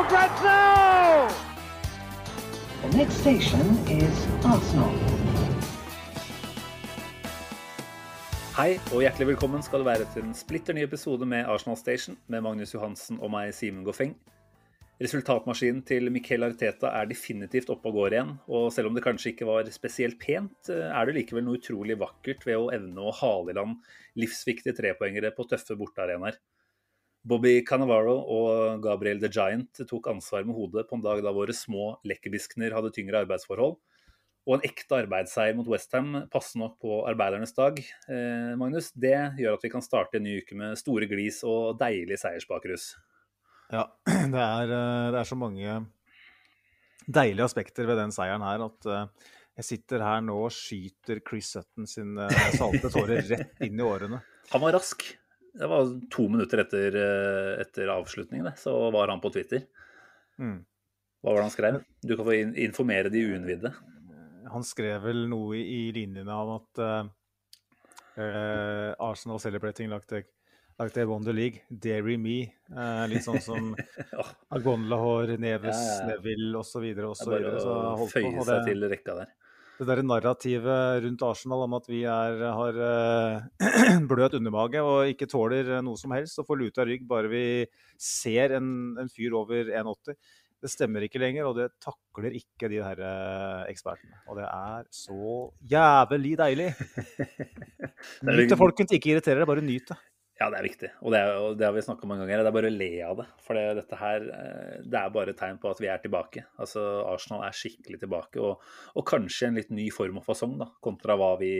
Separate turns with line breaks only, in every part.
for grabs now!
The next station is Arsenal.
Hei og hjertelig velkommen skal du være til en splitter ny episode med Arsenal Station med Magnus Johansen og meg, Simen Goffeng. Resultatmaskinen til Miquel Arteta er definitivt oppe og går igjen, og selv om det kanskje ikke var spesielt pent, er det likevel noe utrolig vakkert ved å evne å hale i land livsviktige trepoengere på tøffe bortearenaer. Bobby Cannavaro og Gabriel the Giant tok ansvar med hodet på en dag da våre små lekkerbiskner hadde tyngre arbeidsforhold. Og en ekte arbeidsseier mot Westham passer nok på arbeidernes dag. Eh, Magnus, det gjør at vi kan starte en ny uke med store glis og deilig seiersbakrus.
Ja, det er, eh, det er så mange deilige aspekter ved den seieren her at eh, jeg sitter her nå og skyter Chris Sutton sin eh, salte tårer rett inn i årene.
Han var rask. Det var to minutter etter, eh, etter avslutningen, det, så var han på Twitter.
Mm.
Hva var det han skrev? Du kan få informere de uinnvidde.
Han skrev vel noe i, i linjene av at eh, Arsenal celebrating like they, like they won the league. Dairy me. Uh, litt sånn som Agonlahor, Neves,
Ja, ja, ja.
Neville osv.
det er bare
Så
å
holdt på.
føye seg til rekka der.
Det der narrativet rundt Arsenal om at vi er, har uh, bløt undermage og ikke tåler eh, noe som helst og får luta rygg bare vi ser en, en fyr over 1,80. Det stemmer ikke lenger, og det takler ikke de her eh, ekspertene. Og det er så jævlig deilig. Nyt det, folkens. Ikke irriter dere, bare nyt det.
Ja, det er viktig. Og det, er, det har vi snakka om mange ganger. Det er bare å le av det. For det, dette her eh, det er bare tegn på at vi er tilbake. Altså, Arsenal er skikkelig tilbake. Og, og kanskje en litt ny form og fasong, da, kontra hva vi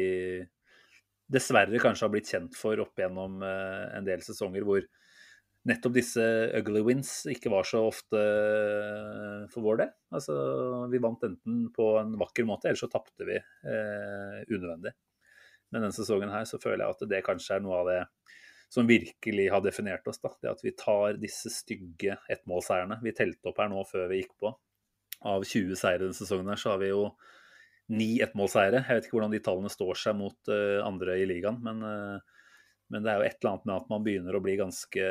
dessverre kanskje har blitt kjent for opp gjennom eh, en del sesonger hvor nettopp disse ugly wins ikke var så ofte eh, for vår del. Altså, vi vant enten på en vakker måte, eller så tapte vi eh, unødvendig. Men denne sesongen her så føler jeg at det kanskje er noe av det som virkelig har definert oss. da, Det at vi tar disse stygge ettmålseierne. Vi telte opp her nå før vi gikk på. Av 20 seire denne sesongen her, så har vi jo ni ettmålseiere. Jeg vet ikke hvordan de tallene står seg mot uh, andre i ligaen, men, uh, men det er jo et eller annet med at man begynner å bli ganske,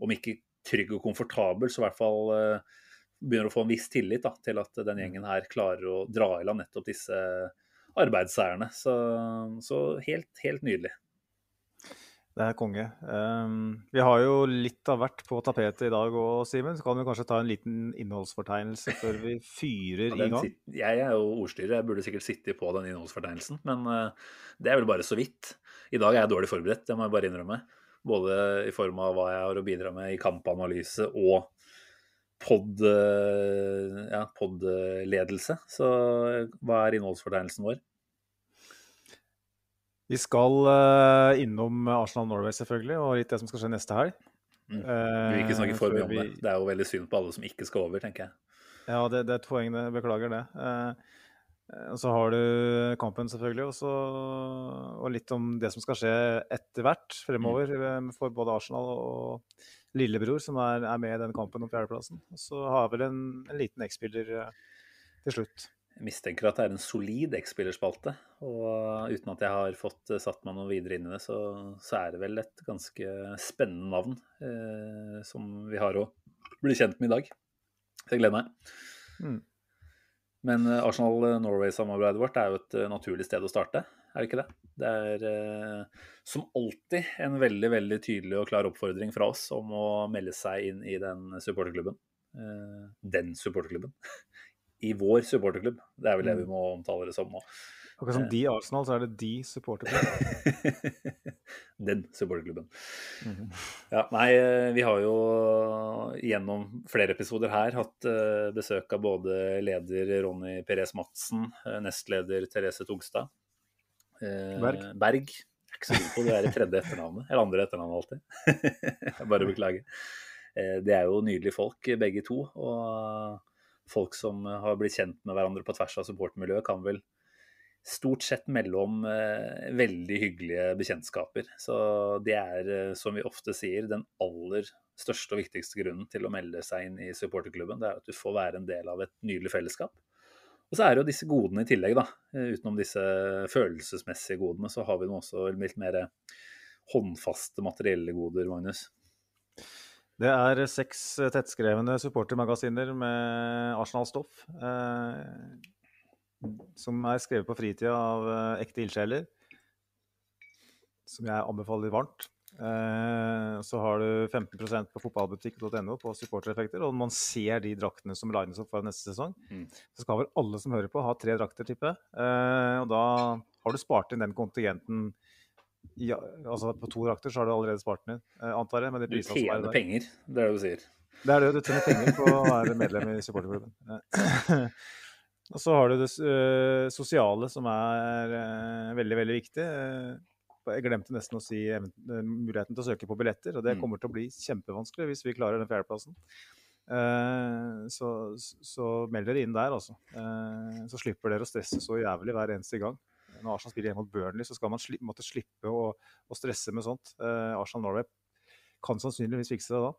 om ikke trygg og komfortabel, så i hvert fall uh, begynner å få en viss tillit da, til at den gjengen her klarer å dra i land nettopp disse arbeidsseierne. Så, så helt, helt nydelig.
Det er konge. Um, vi har jo litt av hvert på tapetet i dag òg, Simen. Så kan vi kanskje ta en liten innholdsfortegnelse før vi fyrer i gang.
jeg er jo ordstyrer, jeg burde sikkert sitte på den innholdsfortegnelsen, men uh, det er vel bare så vidt. I dag er jeg dårlig forberedt, det må jeg bare innrømme. Både i form av hva jeg har å bidra med i kampanalyse og pod, eh, ja, podledelse. Så eh, hva er innholdsfortegnelsen vår?
Vi skal uh, innom Arsenal Norway, selvfølgelig, og litt det som skal skje neste helg.
Mm. Vi vil ikke snakke
Eh,
for mye om det. Det er jo veldig synd på alle som ikke skal over, tenker jeg.
Ja, det, det er et poeng, det. Beklager det. Eh, eh, og så har du kampen, selvfølgelig, og, så, og litt om det som skal skje etter hvert fremover
Mm.
eh, for både Arsenal og lillebror, som er, er med i den kampen om fjerdeplassen. Og så har vi en, en liten X-spiller eh, til slutt.
Mistenker at det er en solid X-spillerspalte. Og uten at jeg har fått eh, satt meg noe videre inn i det, så, så er det vel et ganske spennende navn eh, som vi har å bli kjent med i dag. Så jeg gleder meg.
Mm.
Men eh, Arsenal-Norway-samarbeidet vårt er jo et eh, naturlig sted å starte, er det ikke det? Det er eh, som alltid en veldig veldig tydelig og klar oppfordring fra oss om å melde seg inn i den supporterklubben. Eh, den supporterklubben. I vår supporterklubb. Det er vel det vi må omtale det som nå.
Akkurat som de i Arsenal, så er det de supporterklubben.
den supporterklubben.
Mhm.
Ja, nei, eh, vi har jo gjennom flere episoder her hatt eh, besøk av både leder Ronny Perez Madsen, eh, nestleder Therese Togstad. eh,
Berg.
Berg. Jeg er ikke så god på det der tredje etternavnet, eller andre etternavnet alltid. Jeg bare beklager. Eh, Det er jo nydelige folk, begge to. Og folk som har blitt kjent med hverandre på tvers av supportermiljøet, kan vel stort sett melde om eh, veldig hyggelige bekjentskaper. Så det er, eh, som vi ofte sier, den aller største og viktigste grunnen til å melde seg inn i supporterklubben. Det er at du får være en del av et nydelig fellesskap. Og så er det jo disse godene i tillegg, da. Eh, Utenom disse følelsesmessige godene, så har vi nå også litt mer håndfaste materielle goder, Magnus.
Det er seks tettskrevne supportermagasiner med Arsenal-stoff. Eh, som er skrevet på fritida av eh, ekte ildsjeler. Som jeg anbefaler varmt. Eh, så har du 15% på fotballbutikk.no på supportereffekter. Og man ser de draktene som lines opp for neste sesong.
Mm.
Så skal vel alle som hører på, ha tre drakter, tipper jeg. Eh, og da har du spart inn den kontingenten ja, altså På to drakter så har du allerede spart den inn, eh, antar jeg. Med de
Du
er
tjener
der.
penger, det er det du sier.
Det er det, du tjener penger på å være medlem i supporterklubben. Og så har du det eh, sosiale, som er eh, veldig, veldig viktig. Jeg glemte nesten å si muligheten til å søke på billetter, og det
Mm.
kommer til å bli kjempevanskelig hvis vi klarer den fjerdeplassen. Så, så meld dere inn der, altså. Så slipper dere å stresse så jævlig hver eneste gang. Når Arsenal spiller hjemme mot Burnley, så skal man sli måtte slippe å, å stresse med sånt. Eh, Arsenal Norway kan sannsynligvis fikse det da.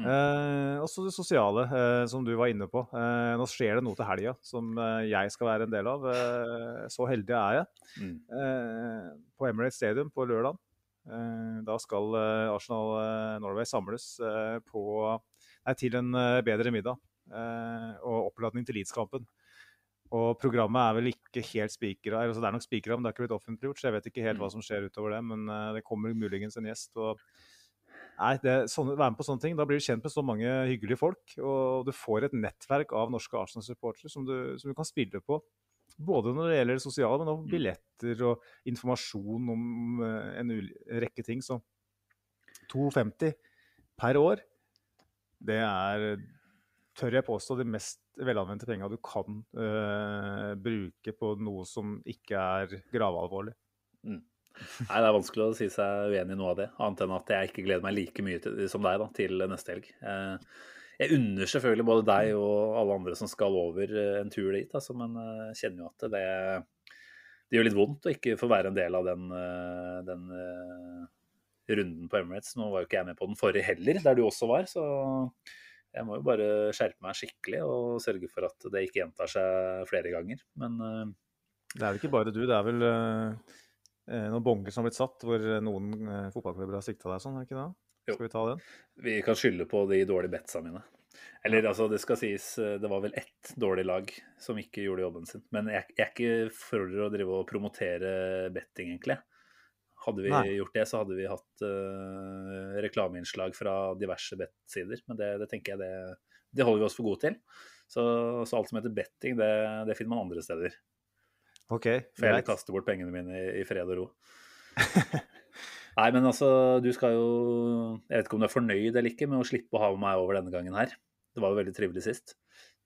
Mm.
Eh, også det sosiale, eh, som du var inne på. Eh, nå skjer det noe til helga som eh, jeg skal være en del av. Eh, så heldig er jeg.
Mm.
Eh, på Emirates Stadium på lørdag. Da skal Arsenal Norway samles på, nei, til en bedre middag og oppladning til Leeds-kampen. Og programmet er vel ikke helt spikra. Altså det er nok spikra, men det er ikke blitt offentliggjort, så jeg vet ikke helt hva
Mm.
som skjer utover det. Men eh, det kommer muligens en gjest. og Nei, det, sånne, Være med på sånne ting. Da blir du kjent med så mange hyggelige folk. Og du får et nettverk av norske Arsenal-supportere som, du- som du kan spille på. Både når det gjelder det sosiale, men også billetter og informasjon om eh, en rekke ting. Så 2,50 per år, det er, tør jeg påstå, det mest velanvendte penga du kan uh, bruke på noe som ikke er gravalvorlig.
Nei, det er vanskelig å si seg uenig i noe av det, annet enn at jeg ikke gleder meg like mye til, som deg da, til neste helg. Eh, Jeg unner selvfølgelig både deg og alle andre som skal over eh, en tur dit, altså, men jeg kjenner jo at det, det gjør litt vondt å ikke få være en del av den, den runden på Emirates. Nå var jo ikke jeg med på den forrige heller, der du også var, så jeg må jo bare skjerpe meg skikkelig og sørge for at det ikke gjentar seg flere ganger. Men eh,
Det er vel ikke bare du, det er vel eh, eh, noen bonger som har blitt satt, hvor noen fotballklubber har sikta deg sånn, er det ikke det? Skal vi ta den?
Vi kan skylde på de dårlige betsa mine. Eller altså, det skal sies, det var vel ett dårlig lag som ikke gjorde jobben sin. Men jeg, jeg er ikke for å drive og promotere betting, egentlig. Hadde vi
Nei.
gjort det, så hadde vi hatt uh, reklameinnslag fra diverse bettsider. Men det, det tenker jeg det, det holder vi oss for gode til. Så, så alt som heter betting, det, det finner man andre steder.
OK,
For jeg kaster bort pengene mine i, i fred og ro. Nei, men altså, du skal jo Jeg vet ikke om du er fornøyd eller ikke med å slippe å ha med meg over denne gangen her. Det var jo veldig trivelig sist.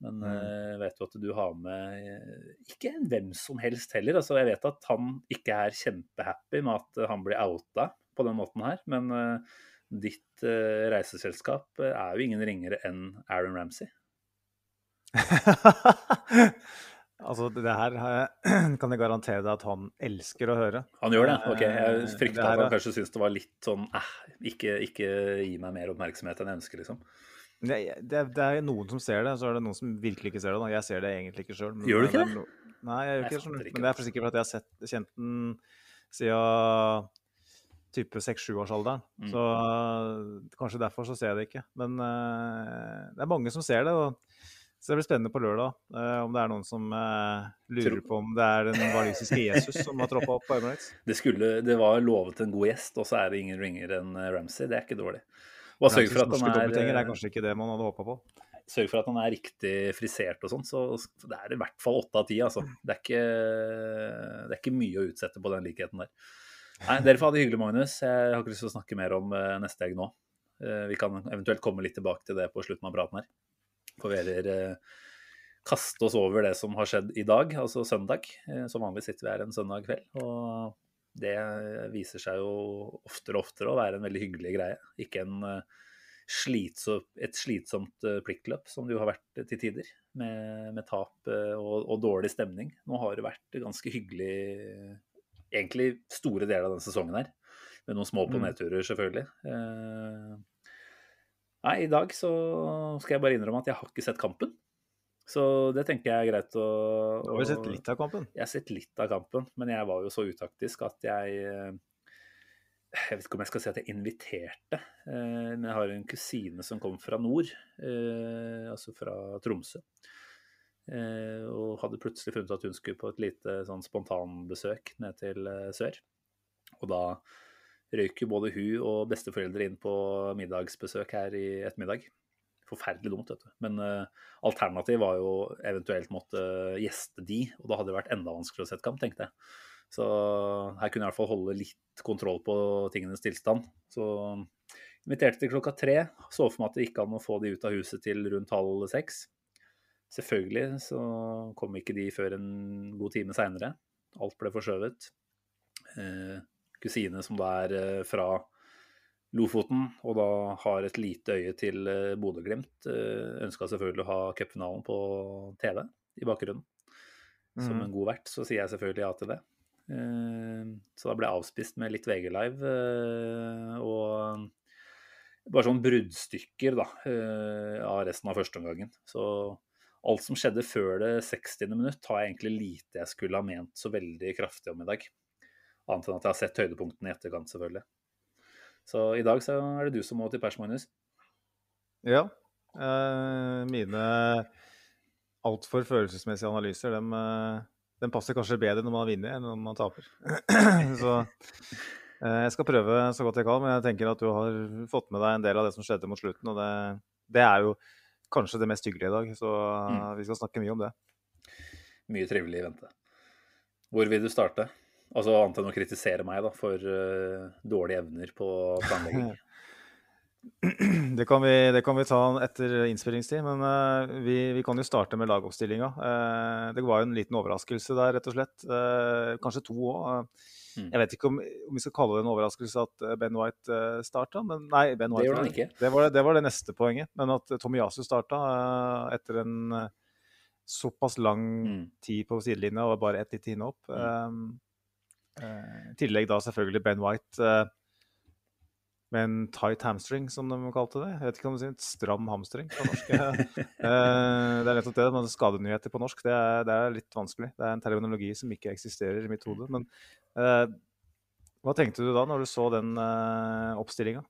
Men
Mm.
eh, vet jo at du har med eh, ikke en hvem som helst heller. Altså, jeg vet at han ikke er kjempehappy med at han blir outa på den måten her. Men eh, ditt reiseselskap er jo ingen ringere enn Aaron Ramsey.
altså, det her kan jeg garantere deg at han elsker å høre.
Han gjør det? Ok, jeg frykta at han kanskje syntes det var litt sånn eh, ikke, ikke gi meg mer oppmerksomhet enn jeg ønsker, liksom.
Det, det, det er noen som ser det, så er det noen som virkelig ikke ser det. Da. Jeg ser det egentlig ikke sjøl.
Gjør du ikke det?
Nei, jeg gjør ikke det. Men det er for sikkert fordi jeg har sett, kjent den siden type seks-sjuårsalderen.
Mm.
Så kanskje derfor så ser jeg det ikke. Men uh, det er mange som ser det. Og, så det blir spennende på lørdag uh, om det er noen som uh, lurer på om det er den walisiske Jesus som har troppa opp på Emirates.
Det, skulle, det var lovet en god gjest, og så er det ingen ringer enn Ramsay. Ramsey. Det er ikke dårlig. Og sørg for, at han er,
er kanskje ikke det man hadde håpa på.
sørg for at han er riktig frisert og sånn, så det er i hvert fall åtte av ti. Altså. Det, er ikke, det er ikke mye å utsette på den likheten der. Nei, Dere får ha det hyggelig, Magnus. Jeg har ikke lyst til å snakke mer om eh, neste helg nå. Eh, Vi kan eventuelt komme litt tilbake til det på slutten av praten her. For vi heller eh, kaste oss over det som har skjedd i dag, altså søndag. Eh, Som vanlig sitter vi her en søndag kveld. Og det viser seg jo oftere og oftere å være en veldig hyggelig greie. Ikke en, eh, slitsom, et slitsomt eh, pliktløp, som det jo har vært til tider, med, med tap og, og, dårlig stemning. Nå har det vært ganske hyggelig egentlig store deler av denne sesongen her. Med noen små på mm. nedturer, selvfølgelig. Nei, i dag så skal jeg bare innrømme at jeg har ikke sett kampen. Så det tenker jeg er greit å
Du har jo sett litt av kampen?
Jeg har sett litt av kampen, men jeg var jo så utaktisk at jeg eh, Jeg vet ikke om jeg skal si at jeg inviterte, eh, men jeg har en kusine som kom fra nord, eh, altså fra Tromsø. Og hadde plutselig funnet at hun skulle på et lite sånn spontanbesøk ned til sør. Og da røyk jo både hun og besteforeldre inn på middagsbesøk her i ettermiddag forferdelig dumt, vet du. Men uh, alternativ var jo eventuelt måtte gjeste de, og da hadde det vært enda vanskeligere å sette kamp, tenkte jeg. Så her kunne jeg i hvert fall holde litt kontroll på tingenes tilstand. Så inviterte til klokka tre. Så for meg at det gikk an å få de ut av huset til rundt halv seks. Selvfølgelig så kom ikke de før en god time seinere. Alt ble forskjøvet. Eh, kusine som da er eh, fra Lofoten, og da har et lite øye til eh, Bodø-Glimt. Eh, Ønska selvfølgelig å ha cupfinalen på TV i bakgrunnen. Som mm. en god vert så sier jeg selvfølgelig ja til det. Eh, så da ble jeg avspist med litt VG Live og bare sånn bruddstykker da, av resten av førsteomgangen. Så alt som skjedde før det 60. minutt, har jeg egentlig lite jeg skulle ha ment så veldig kraftig om i dag. Annet enn at jeg har sett høydepunktene i etterkant, selvfølgelig. Så i dag så er det du som må til pers, Magnus.
Ja. Eh, mine altfor følelsesmessige analyser, dem, eh, dem, passer kanskje bedre når man vunnet enn når man taper. så eh, jeg skal prøve så godt jeg kan, men jeg tenker at du har fått med deg en del av det som skjedde mot slutten. Og det, det er jo kanskje det mest hyggelige i dag, så mm. vi skal snakke mye om det.
Mye trivelig i vente. Hvor vil du starte? Altså annet enn å kritisere meg da, for uh, dårlige evner på planlegging.
Det kan, vi, det kan vi ta etter innspillingstid, men uh, vi, vi, kan jo starte med lagoppstillinga. Uh, det var jo en liten overraskelse der, rett og slett. kanskje to òg. Mm. Jeg vet ikke om, om, vi skal kalle det en overraskelse at Ben White starta, men nei, Ben White, det,
gjorde han ikke.
Det, var, det, var det neste poenget. Men at Tomiyasu starta etter en såpass lang mm. tid på sidelinja og bare ett lite hinne opp. Mm. I tillegg da selvfølgelig Ben White eh, med en tight hamstring, som de kalte det. Jeg vet ikke om det er stram hamstring på norsk. Eh, det er nettopp det. Men skadenyheter på norsk det er, det er, litt vanskelig. Det er en terminologi som ikke eksisterer i mitt hode. Men hva tenkte du da når du så den uh, oppstillinga?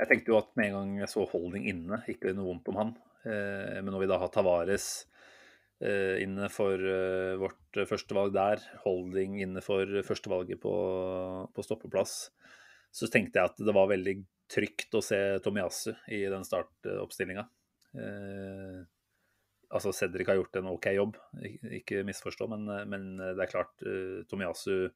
Jeg tenkte jo at med en gang jeg så Holding inne, gikk det noe vondt om han. men når vi da har Tavares Eh, inne for eh, vårt førstevalg der. Holding inne for førstevalget på, på stoppeplass. Så tenkte jeg at det var veldig trygt å se Tomiyasu i den startoppstillinga. Eh, altså Cedric har gjort en OK jobb, ikke misforstå, men, men det er klart eh, Tomiyasu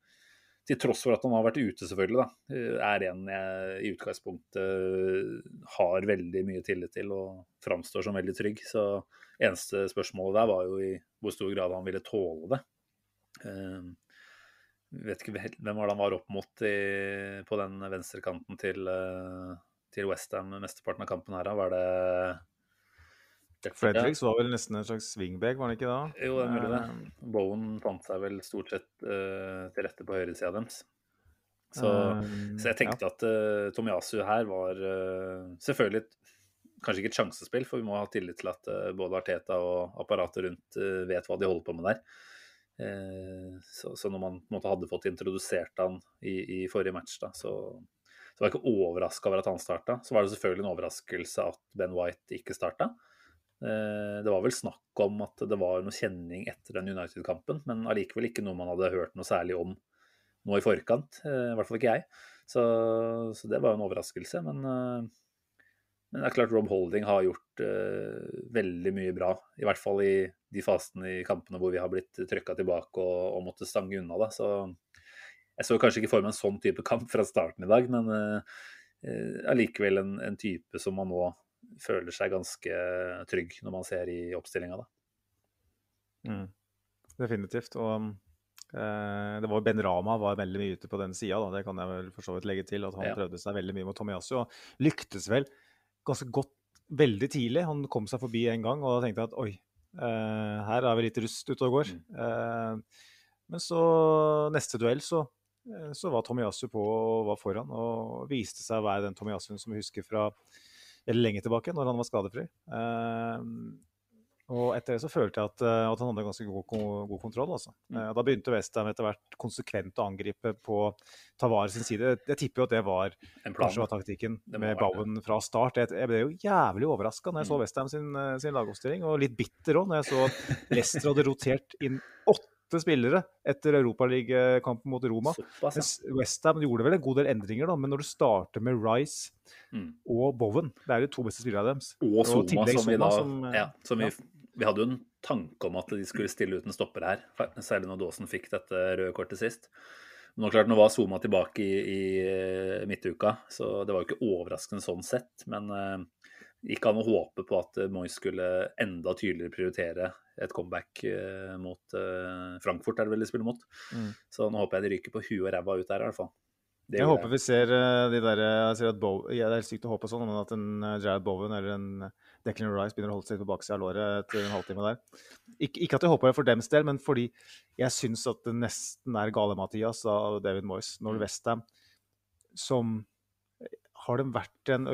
til tross for at han har vært ute, selvfølgelig, da, er en jeg i utgangspunktet har veldig mye tillit til og framstår som veldig trygg. Så eneste spørsmålet der var jo i hvor stor grad han ville tåle det. Uh, vet ikke hvem var det han var opp mot i, på den venstrekanten til, til Westham mesteparten av kampen her. Var det
Fredericks var vel nesten en slags swingback, var han ikke da?
Jo, det er mulig det. Eh, Bowen fant seg vel stort sett uh, til rette på høyresida deres. Så, um, så, jeg tenkte ja. at uh, Tomiyasu her var uh, selvfølgelig kanskje ikke et sjansespill, for vi må ha tillit til at uh, både Arteta og apparatet rundt vet hva de holder på med der. Så, så, når man på en måte hadde fått introdusert han i, i forrige match, da, så, så var jeg ikke overraska over at han starta. Så var det selvfølgelig en overraskelse at Ben White ikke starta. Eh, det var vel snakk om at det var noe kjenning etter den United-kampen, men allikevel ikke noe man hadde hørt noe særlig om nå i forkant. Eh, I hvert fall ikke jeg. Så, så det var jo en overraskelse. Men, eh, men, det er klart Rob Holding har gjort uh, veldig mye bra. I hvert fall i de fasene i kampene hvor vi har blitt trøkka tilbake og, og måtte stange unna. Da. Så jeg så kanskje ikke for meg en sånn type kamp fra starten i dag, men allikevel uh, en, en type som man nå føler seg ganske trygg når man ser i oppstillinga, da.
Mm. Definitivt. Og Eh, det var Ben Rama var veldig mye ute på den sida, det kan jeg vel for så vidt legge til. At han
Ja.
prøvde seg veldig mye mot Tomiyasu og lyktes vel ganske godt veldig tidlig. Han kom seg forbi en gang, og da tenkte jeg at oi, eh, her er vi litt rust ute og går. Eh, men så neste duell så, så var Tomiyasu på og var foran, og viste seg å være den Tomiyasuen som vi husker fra veldig lenge tilbake, når han var skadefri. Eh, og etter det så følte jeg at, eh, at han hadde ganske god, god kontroll. Altså. Eh, Da begynte Westham etter hvert konsekvent å angripe på Tavares sin side. Jeg tipper jo at det var kanskje var taktikken med. Bowen fra start. Jeg, jeg ble jo jævlig overraska når jeg så
Mm.
Westham sin, sin lagoppstilling, og litt bitter òg når jeg så Leicester hadde rotert inn åtte spillere etter Europaligakampen mot Roma.
Såpass, ja.
Westham gjorde vel en god del endringer, da, men når du starter med Rice
Mm.
og Bowen, det er de to beste spillerne deres.
Og Soma
tillegg
som vi da
som, eh,
ja, som vi,
ja.
vi hadde jo en tanke om at de skulle stille uten stopper her, særlig når Daasen fikk dette røde kortet sist. Nå, klart, nå var Zuma tilbake i, i eh, midtuka, så det var jo ikke overraskende sånn sett. Men eh, gikk an å håpe på at eh, Moyes skulle enda tydeligere prioritere et comeback eh, mot eh, Frankfurt, er det vel de spiller mot.
Mm.
Så nå håper jeg de ryker på huet og ræva ut der, i hvert fall. Det
Jeg
håper
håper vi ser de der, jeg ser at Bow, ja, Det er sykt å håpe sånn, men at en Jared Bowen eller en Declan Rice begynner å holde seg på baksida av låret etter en halvtime der. Ik ikke at jeg håper det for dems del, men fordi jeg syns at det nesten er gale-Mathias av David Moyes når
Mm.
Westham som Har det vært en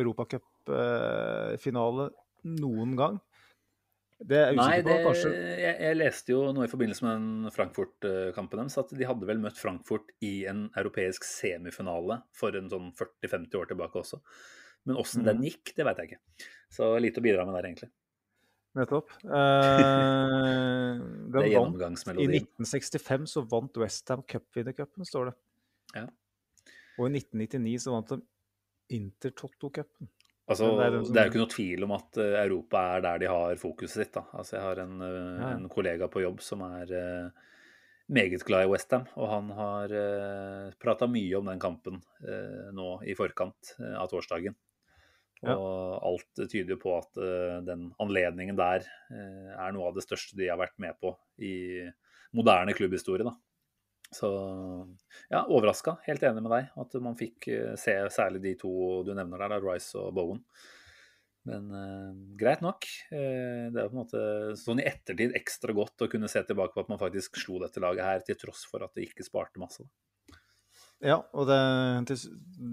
europacupfinale noen gang? Det er jeg
Nei,
usikker
det,
på. Kanskje
jeg, jeg leste jo noe i forbindelse med den Frankfurt-kampen deres, at de hadde vel møtt Frankfurt i en europeisk semifinale for en sånn 40-50 år tilbake også. Men åssen
mm.
den gikk, det veit jeg ikke. Så lite å bidra med der, egentlig.
Nettopp. Eh,
Det er
vant I 1965 så vant Westham cupvinnercupen, står det.
Ja.
Og i 1999 så vant de Intertotto-cupen.
Altså,
det er som...
det, er jo ikke noe tvil om at eh, Europa er der de har fokuset sitt. Da. Altså, jeg har en, eh,
Ja,
en kollega på jobb som er uh, meget glad i Westham, og han har uh, prata mye om den kampen uh, nå i forkant uh, av torsdagen.
Ja.
Og alt tyder på at den anledningen der er noe av det største de har vært med på i moderne klubbhistorie. da. Så ja, overraska. Helt enig med deg. At man fikk eh, se særlig de to du nevner der, da, Rice og Bowen. Men eh, greit nok. Eh, det er på en måte sånn i ettertid ekstra godt å kunne se tilbake på at man faktisk slo dette laget her, til tross for at det ikke sparte masse.
Ja, og det,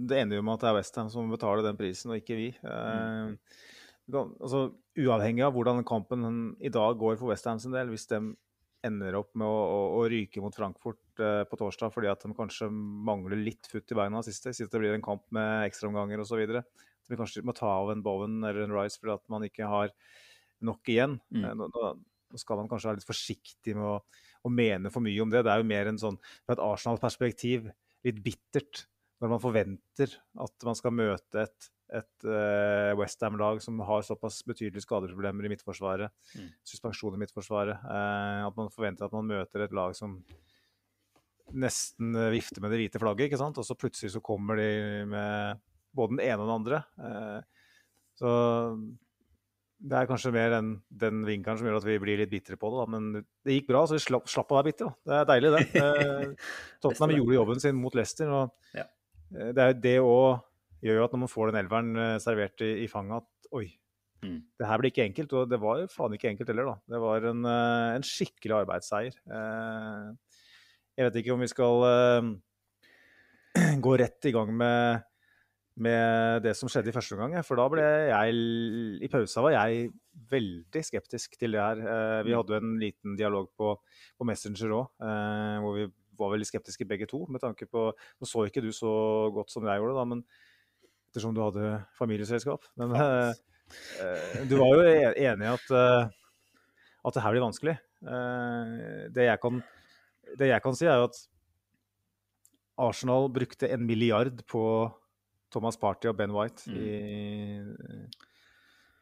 det ender jo med at det er Westham som betaler den prisen, og ikke vi. Eh, mm. altså, uavhengig av hvordan kampen i dag går for Westham sin del, hvis de ender opp med å, å, å ryke mot Frankfurt eh, på torsdag fordi at de kanskje mangler litt futt i beina siste, siden det blir en kamp med ekstraomganger osv. At vi kanskje må ta av en Bowen eller en Rice fordi at man ikke har nok igjen.
Mm.
Eh, nå nå skal man kanskje være litt forsiktig med å, å mene for mye om det. Det er jo mer en sånn, fra et Arsenal-perspektiv, litt bittert når man forventer at man skal møte et, et uh, Westham-lag som har såpass betydelige skadeproblemer i midtforsvaret,
Mm.
suspensjon i midtforsvaret, uh, at man forventer at man møter et lag som nesten eh, vifter med det hvite flagget, ikke sant? og så plutselig så kommer de med både den ene og den andre. Uh, så det er kanskje mer den, den vinkelen som gjør at vi blir litt bitre på det. Da. Men det gikk bra, så vi slapp, slapp å være bitre. Det er deilig, det. Eh, Tottenham gjorde jobben sin mot Leicester. og
Ja.
eh, Det er jo det òg gjør jo at når man får den elveren eh, servert i, i fanget, at oi,
Mm.
det her blir ikke enkelt. Og det var jo faen ikke enkelt heller, da. Det var en, eh, en skikkelig arbeidsseier. Eh, Jeg vet ikke om vi skal gå rett i gang med med det som skjedde i første omgang. For da ble jeg I pausa var jeg veldig skeptisk til det her. Vi
Mm.
hadde jo en liten dialog på, på Messenger òg, hvor vi var veldig skeptiske begge to. med tanke på, Nå så ikke du så godt som jeg gjorde, da, men ettersom du hadde familieselskap. Men eh, eh, du var jo e- enig i at, eh, at det her blir vanskelig. Det, jeg kan, det jeg kan si, er jo at Arsenal brukte en milliard på Thomas Party og Ben White i,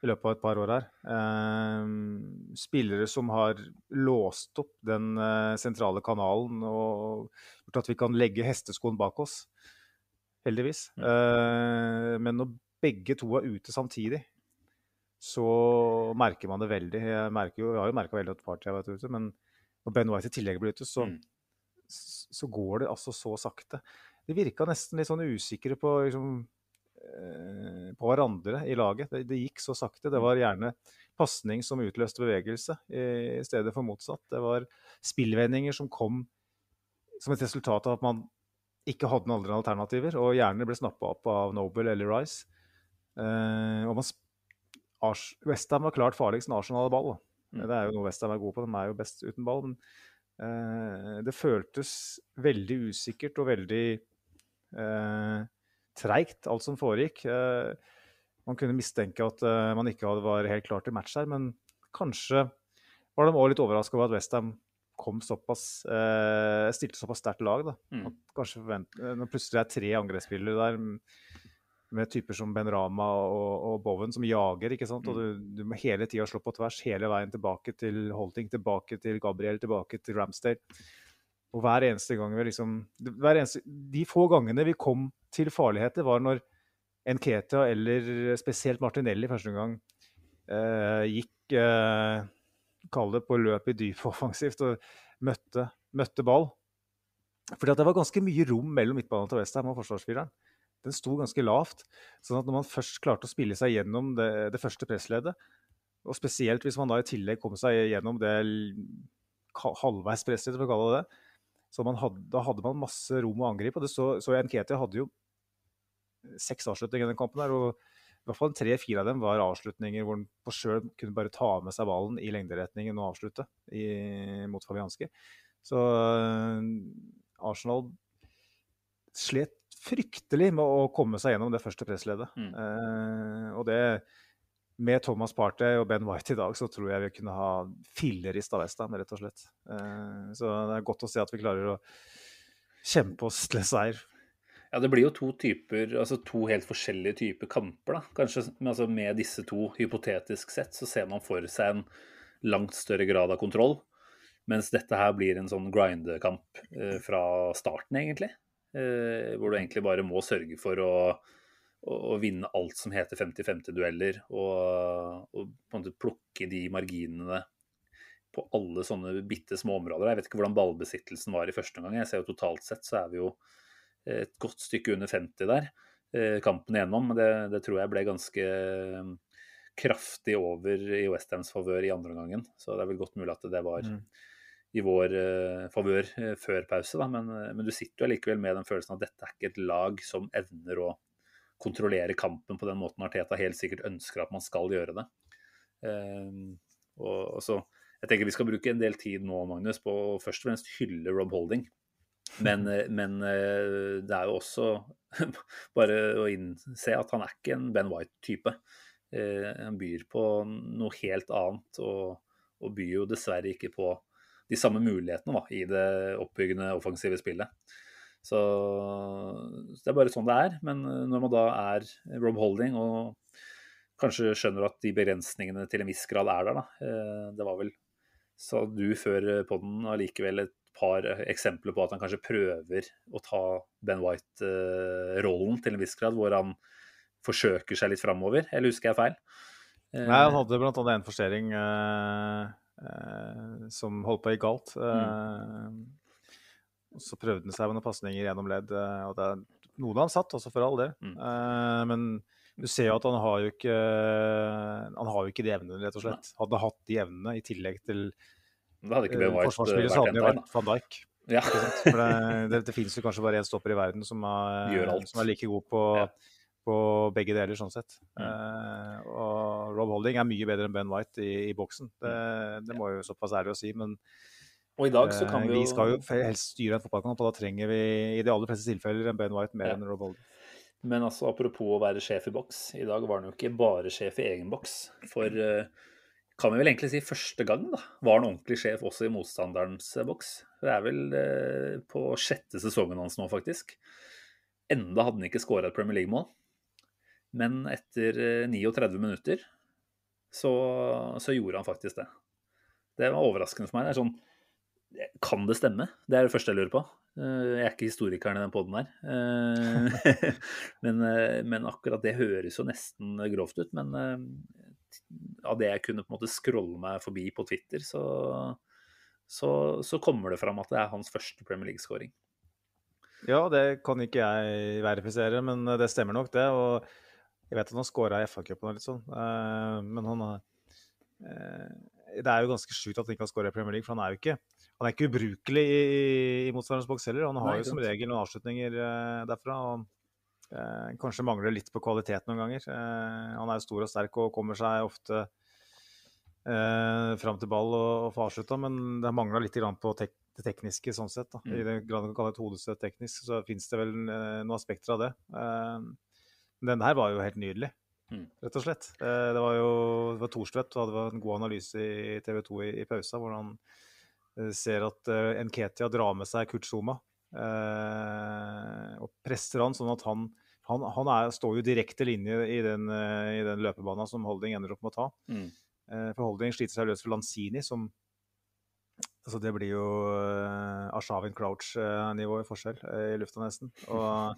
i løpet av et par år her. Eh, spillere som har låst opp den eh, sentrale kanalen og gjort at vi kan legge hesteskoen bak oss. Heldigvis.
Mm.
Eh, men når begge to er ute samtidig, så merker man det veldig. Jeg, merker jo, jeg har jo merka veldig at Party har vært ute, men når Ben White i tillegg blir ute, så,
Mm.
så går det altså så sakte. De virka nesten litt sånn usikre på, liksom, eh, på hverandre i laget. Det, det gikk så sakte. Det var gjerne pasning som utløste bevegelse, i, i stedet for motsatt. Det var spillvendinger som kom som et resultat av at man ikke hadde noen andre alternativer, og gjerne ble snappa opp av Noble eller Rice. Eh, og man Westham var klart farligst når Arsenal hadde ball.
Mm.
Det er jo noe Westham er god på, de er jo best uten ball. Men eh, det føltes veldig usikkert og veldig eh, treigt, alt som foregikk. Eh, man kunne mistenke at man ikke hadde, var helt klar til match her, men kanskje var de også litt overraska over at Westham kom såpass, eh, stilte såpass sterkt lag. da.
Mm.
At kanskje forvent, eh, Når plutselig er tre angrepsspillere der med typer som Ben Rama og, og Bowen som jager, ikke sant? og du, du må hele tida slå på tvers, hele veien tilbake til Holting, tilbake til Gabriel, tilbake til Ramsdale. Og hver eneste gang vi liksom hver eneste, De få gangene vi kom til farligheter, var når Nketia eller spesielt Martinelli første gang eh, gikk eh, Kall det på løp i dypet offensivt og møtte, møtte ball. Fordi at det var ganske mye rom mellom midtbanen til Westham og forsvarsfireren. Den sto ganske lavt. sånn at når man først klarte å spille seg gjennom det, det første pressleddet, og spesielt hvis man da i tillegg kom seg gjennom det halvveis pressleddet, for å kalle det det, så hadde, da hadde man masse rom å angripe. og det så, så Nketia hadde jo seks avslutninger i den kampen. der, og i hvert fall tre-fire av dem var avslutninger hvor han på sjøl kunne bare ta med seg ballen i lengderetningen og avslutte i, mot Fabianski. Så øh, Arsenal slet fryktelig med å komme seg gjennom det første pressleddet.
Mm.
Eh, og det med Thomas Partey og Ben White i dag, så tror jeg vi kunne ha fillerist av Westham, rett og slett. Eh, så det er godt å se at vi klarer å kjempe oss til seier.
Ja, det blir jo to typer, altså to helt forskjellige typer kamper, da. Kanskje altså med disse to, hypotetisk sett, så ser man for seg en langt større grad av kontroll. Mens dette her blir en sånn grindekamp eh, fra starten, egentlig. Eh, hvor du egentlig bare må sørge for å, å, å vinne alt som heter 50-50-dueller, og, og på en måte plukke de marginene på alle sånne bitte små områder. Jeg vet ikke hvordan ballbesittelsen var i første omgang. Jeg ser jo totalt sett så er vi jo et godt stykke under 50 der, eh, kampen igjennom. Men det, det tror jeg ble ganske eh, kraftig over i Westhams favør i andre omgangen. Så det er vel godt mulig at det var
Mm.
i vår eh, favør før pause. Da. Men, men du sitter jo allikevel med den følelsen at dette er ikke et lag som evner å kontrollere kampen på den måten Arteta helt sikkert ønsker at man skal gjøre det. Eh, og, og så, jeg tenker Vi skal bruke en del tid nå Magnus, på å først og fremst hylle Rob Holding. Men, eh, men eh, det er jo også bare å innse at han er ikke en Ben White-type. Eh, Han byr på noe helt annet, og, og byr jo dessverre ikke på de samme mulighetene da, i det oppbyggende offensive spillet. Så, det er bare sånn det er. Men når man da er Rob Holding og kanskje skjønner at de begrensningene til en viss grad er der, da. Det var vel, sa du før poden, allikevel et par eksempler på at han kanskje prøver å ta Ben White-rollen til en viss grad, hvor han forsøker seg litt framover. Eller husker jeg feil? Eh,
Nei, han hadde blant annet en forstering eh, eh, som holdt på å gikk galt. Eh, og Så prøvde han seg med noen pasninger gjennom ledd. eh, og det er Noen han satt, også for all del.
Mm.
Eh, men du ser jo at han har jo ikke Han har jo ikke de evnene, rett og slett. Hadde hatt de evnene i tillegg til
Da hadde ikke
eh,
Ben White
forsvarsspillet, så hadde han jo vært van Dijk.
Ja.
For det, det, det finnes jo kanskje bare én stopper i verden som er, som er like god på,
Ja.
på begge deler, sånn sett.
Mm.
Uh, og Rob Holding er mye bedre enn Ben White i, i boksen. Det, det må jo såpass ærlig å si. Men
Og i dag så kan
eh,
vi jo
vi skal jo helst styre en fotballkamp, og da trenger vi i de aller fleste tilfeller en Ben White mer
Ja.
enn Rob Holding.
Men altså, apropos å være sjef i boks. I dag var han jo ikke bare sjef i egen boks. For eh, kan vi vel egentlig si første gang, da, var han ordentlig sjef også i motstanderens eh, boks. Det er vel eh, på sjette sesongen hans nå, faktisk. Enda hadde han ikke skåra et Premier League-mål. Men etter eh, 39 minutter så, så gjorde han faktisk det. Det var overraskende for meg. Det er sånn Kan det stemme? Det er det første jeg lurer på. Eh, Jeg er ikke historikeren i den poden. Eh, men, eh, men akkurat det høres jo nesten grovt ut. Men eh, av det jeg kunne på en måte scrolle meg forbi på Twitter, så, så, så kommer det fram at det er hans første Premier League-skåring.
Ja, det kan ikke jeg verifisere, men det stemmer nok, det. Og jeg vet at han skåra i FA-cupen og litt sånn, eh, men han eh, Det er jo ganske sjukt at han ikke har skåra i Premier League, for han er jo ikke han er ikke ubrukelig i, i motstanderens boks heller. Han har
Nei,
jo som regel noen avslutninger eh, derfra. og eh, Kanskje mangler litt på kvalitet noen ganger. Eh, han er jo stor og sterk og kommer seg ofte eh, fram til ball og, og får avslutta, men det mangla litt på tek det tekniske sånn sett. Da. I
det
den grad man kan kalle et hodestøt teknisk, så fins det vel eh, noen aspekter av det. Men denne her var jo helt nydelig,
Mm.
rett og slett. Det var jo det var Thorstvedt og det var en god analyse i TV 2 i, i pausa, hvor han ser at Nketia drar med seg Kurt Zuma og presser han sånn at han han, han er, står jo direkte linje i den, eh, i den løpebanen som Holding ender opp med å ta.
Mm.
Eh, For Holding sliter seg løs for Lanzini, som altså Det blir jo uh, Ashavin Crouch-nivå i forskjell eh, i lufta, nesten. Og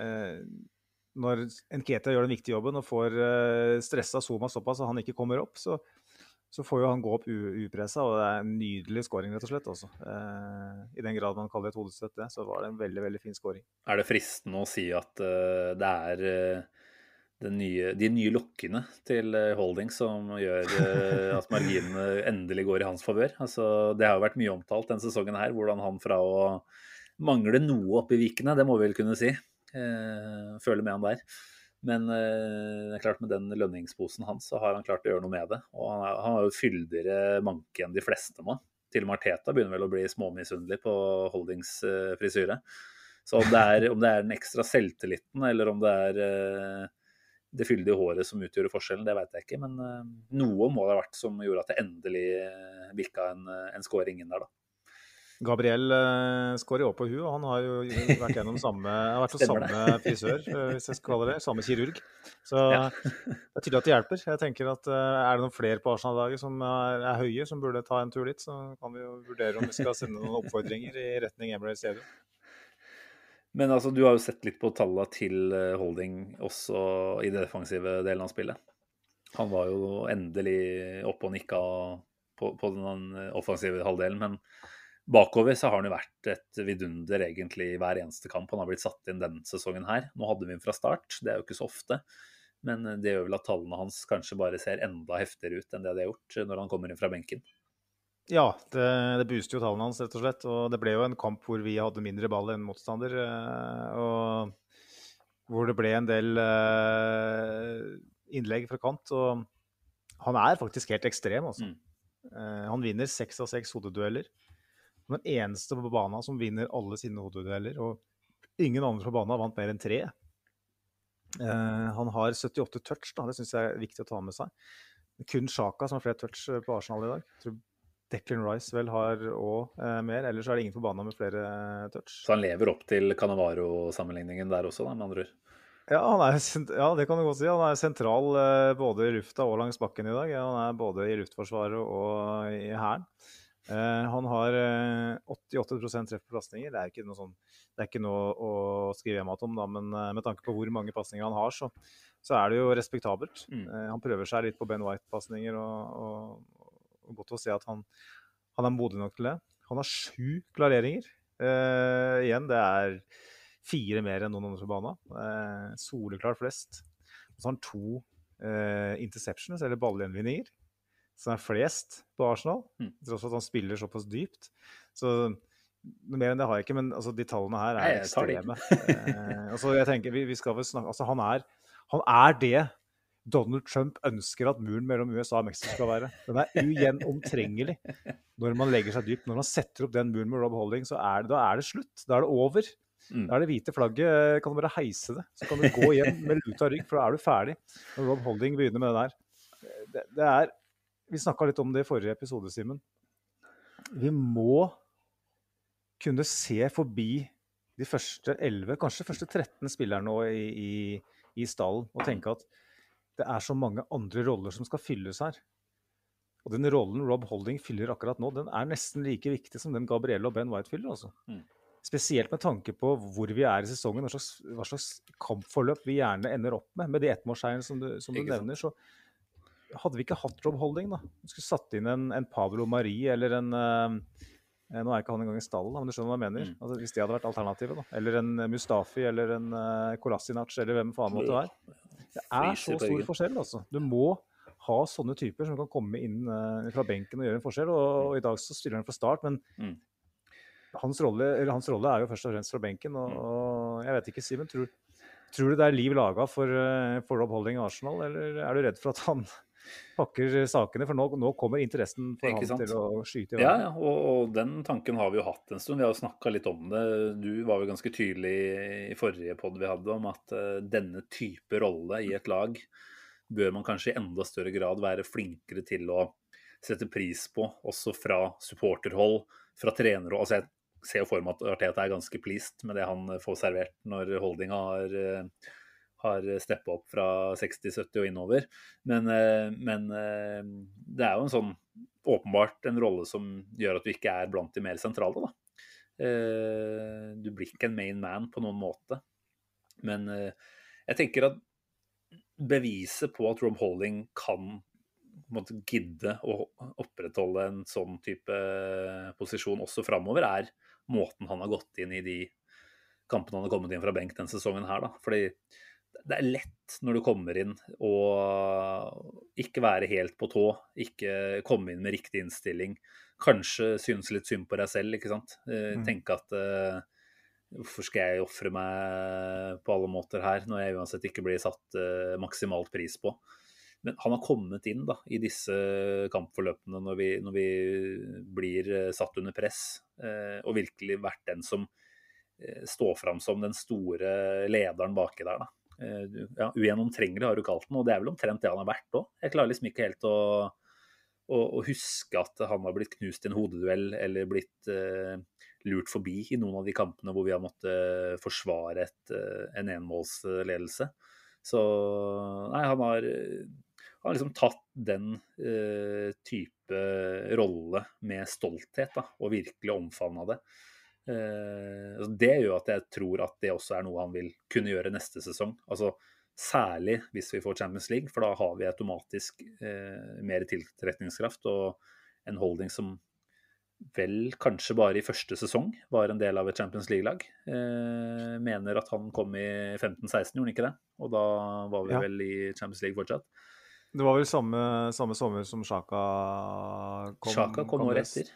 uh, når Nketia gjør den viktige jobben og får uh, stressa Zuma såpass at han ikke kommer opp, så, så får jo han gå opp upressa, og det er en nydelig scoring, rett og slett. Også. Eh, I den grad man kaller det et hodestøtt, så var det en veldig veldig fin scoring.
Er det fristende å si at uh, det er uh, nye, de nye lokkene til eh, Holding som gjør at marginene endelig går i hans favør? Altså, det har jo vært mye omtalt denne sesongen her, hvordan han fra å mangle noe oppe i vikene, det må vi vel kunne si, føler med han der. Men eh, det er klart med den lønningsposen hans, så har han klart å gjøre noe med det. Og han, er, har jo fyldigere manke enn de fleste nå. Til og med Arteta begynner vel å bli småmisunnelig på Holdings eh. Så om det, er, om det er den ekstra selvtilliten, eller om det er eh, det fyldige håret som utgjorde forskjellen, det vet jeg ikke. Men noe må det ha vært som gjorde at det endelig bikka en, en scoring inn der, da.
Gabriel uh, skårer opp på huet, og han har jo vært gjennom samme, har vært hos samme frisør, eh, hvis jeg skal kalle det, samme kirurg. Så
Ja.
det er tydelig at det hjelper. Jeg tenker at eh, Er det noen flere på Arsenal-laget som er, er høye, som burde ta en tur dit, så kan vi jo vurdere om vi skal sende noen oppfordringer i retning Emirates Stadium.
Men altså, du har jo sett litt på tallene til eh, Holding også i det defensive delen av spillet. Han var jo endelig oppe og nikka på, på den offensive halvdelen, men bakover så har han jo vært et vidunder egentlig i hver eneste kamp. Han har blitt satt inn denne sesongen her. Nå hadde vi ham fra start, det er jo ikke så ofte. Men det gjør vel at tallene hans kanskje bare ser enda heftigere ut enn det de har gjort når han kommer inn fra benken.
Ja, det, det booster jo tallene hans, rett og slett. Og det ble jo en kamp hvor vi hadde mindre ball enn motstander. eh, Og hvor det ble en del eh, innlegg fra kant. Og han er faktisk helt ekstrem, altså.
Mm.
Eh, Han vinner seks av seks hodedueller. Han er den eneste på banen som vinner alle sine hodedueller. Og ingen andre på banen vant mer enn tre. Uh, Han har 78 touch, da. det syns jeg er viktig å ta med seg. Kun Sjaka som har flere touch eh, på Arsenal i dag. Jeg tror Declan Rice vel har òg uh, mer. Ellers er det ingen på banen med flere eh, touch.
Så han lever opp til Canavaro-sammenligningen der også, da, med andre ord.
Ja, han er, ja, det kan du godt si. Han er sentral eh, både i lufta og langs bakken i dag. Han er både i Luftforsvaret og i Hæren. Eh, han har eh, 88 treff på pasninger. Det er ikke noe, sånn, det er ikke noe å skrive hjem om, da, men eh, med tanke på hvor mange pasninger han har, så, så er det jo respektabelt.
Mm.
Eh, han prøver seg litt på Ben White-pasninger, og, og, og godt å se at han, han er modig nok til det. Han har sju klareringer. Uh, igjen, det er fire mer enn noen andre på banen. Uh, soleklart flest. Og så har han to uh, interceptions, eller ballgjenvinninger, som er flest på Arsenal.
Mm.
Tross for at han spiller såpass dypt. Så noe mer enn det har jeg ikke, men altså, de tallene her er ekstreme. eh, altså, jeg tenker, vi, vi skal vel snakke, altså, han, er, han er det Donald Trump ønsker at muren mellom USA og Mexico skal være. Den er ugjennomtrengelig når man legger seg dypt. Når man setter opp den muren med Rob Holding, så er det, da er det slutt. Da er det over.
Mm.
Da er det hvite flagget. eh, Kan du bare heise det, så kan du gå hjem med luta rygg, for da er du ferdig. Når Rob Holding begynner med det der. Det, det er Vi snakka litt om det i forrige episode, Simen. Vi må kunne se forbi de første 11, kanskje første 13 spillerne nå i, i, i stallen, og tenke at det er så mange andre roller som skal fylles her. Og den rollen Rob Holding fyller akkurat nå, den er nesten like viktig som den Gabrielle og Ben White fyller. altså.
Mm.
Spesielt med tanke på hvor vi er i sesongen, hva slags, hva slags kampforløp vi gjerne ender opp med. Med de ettmålseierne som du, som du nevner, så hadde vi ikke hatt Rob Holding, da? Vi skulle satt inn en, en Pablo Marie eller en uh, Nå er ikke han engang i stallen, men du skjønner hva jeg mener? Mm. Altså, hvis de hadde vært alternativet. da. Eller en Mustafi eller en uh, Kolasinac eller hvem faen måtte være. Det er så stor forskjell, altså. Du må ha sånne typer som kan komme inn uh, fra benken og gjøre en forskjell. Og, og, i dag så stiller han fra start, men mm. hans, rolle, hans, rolle, er jo først og fremst fra benken. Og, mm. og jeg vet ikke, Simen, tror, tror, du det er liv laga for, for Rob Holding i Arsenal, eller er du redd for at han pakker sakene, for nå, nå kommer interessen for ham til å skyte
i verden. Ja, ja og, og, den tanken har vi jo hatt en stund. Vi har jo snakka litt om det. Du var jo ganske tydelig i forrige pod vi hadde om at uh, denne type rolle i et lag bør man kanskje i enda større grad være flinkere til å sette pris på, også fra supporterhold, fra trenere. Altså jeg ser jo for meg at Arteta er ganske pleased med det han får servert når holdinga har uh, har steppa opp fra 60-70 og innover. Men, eh, men, eh, det er jo en sånn åpenbart en rolle som gjør at du ikke er blant de mer sentrale. da. Eh, du blir ikke en main man på noen måte. Men jeg tenker at beviset på at Rob Holding kan måtte gidde å opprettholde en sånn type posisjon også framover, er måten han har gått inn i de kampene han har kommet inn fra benk denne sesongen her. da. Fordi det er lett når du kommer inn å ikke være helt på tå, ikke komme inn med riktig innstilling. Kanskje synes litt synd på deg selv, ikke sant. Eh, mm. Tenke at uh, hvorfor skal jeg ofre meg på alle måter her, når jeg uansett ikke blir satt uh, maksimalt pris på. Men han har kommet inn da, i disse kampforløpene når vi, når vi blir satt under press, uh, og virkelig vært den som står fram som den store lederen baki der. da. Eh, ja, Ugjennomtrengelig har du kalt den, og det er vel omtrent det han har vært òg. Jeg klarer liksom ikke helt å, å, å, huske at han har blitt knust i en hodeduell eller blitt uh, lurt forbi i noen av de kampene hvor vi har måttet forsvare et, uh, en enmålsledelse. Så nei, han har, han har liksom tatt den uh, type rolle med stolthet da, og virkelig omfavna det. Eh, det gjør at jeg tror at det også er noe han vil kunne gjøre neste sesong. Altså Særlig hvis vi får Champions League, for da har vi automatisk eh, mer tiltrekningskraft og en holding som vel kanskje bare i første sesong var en del av et Champions League-lag. Eh, mener at han kom i 15-16, gjorde han ikke det? Og da var vi ja. vel i Champions League fortsatt.
Det var vel samme, samme sommer som Sjaka
kom? Sjaka kom året etter.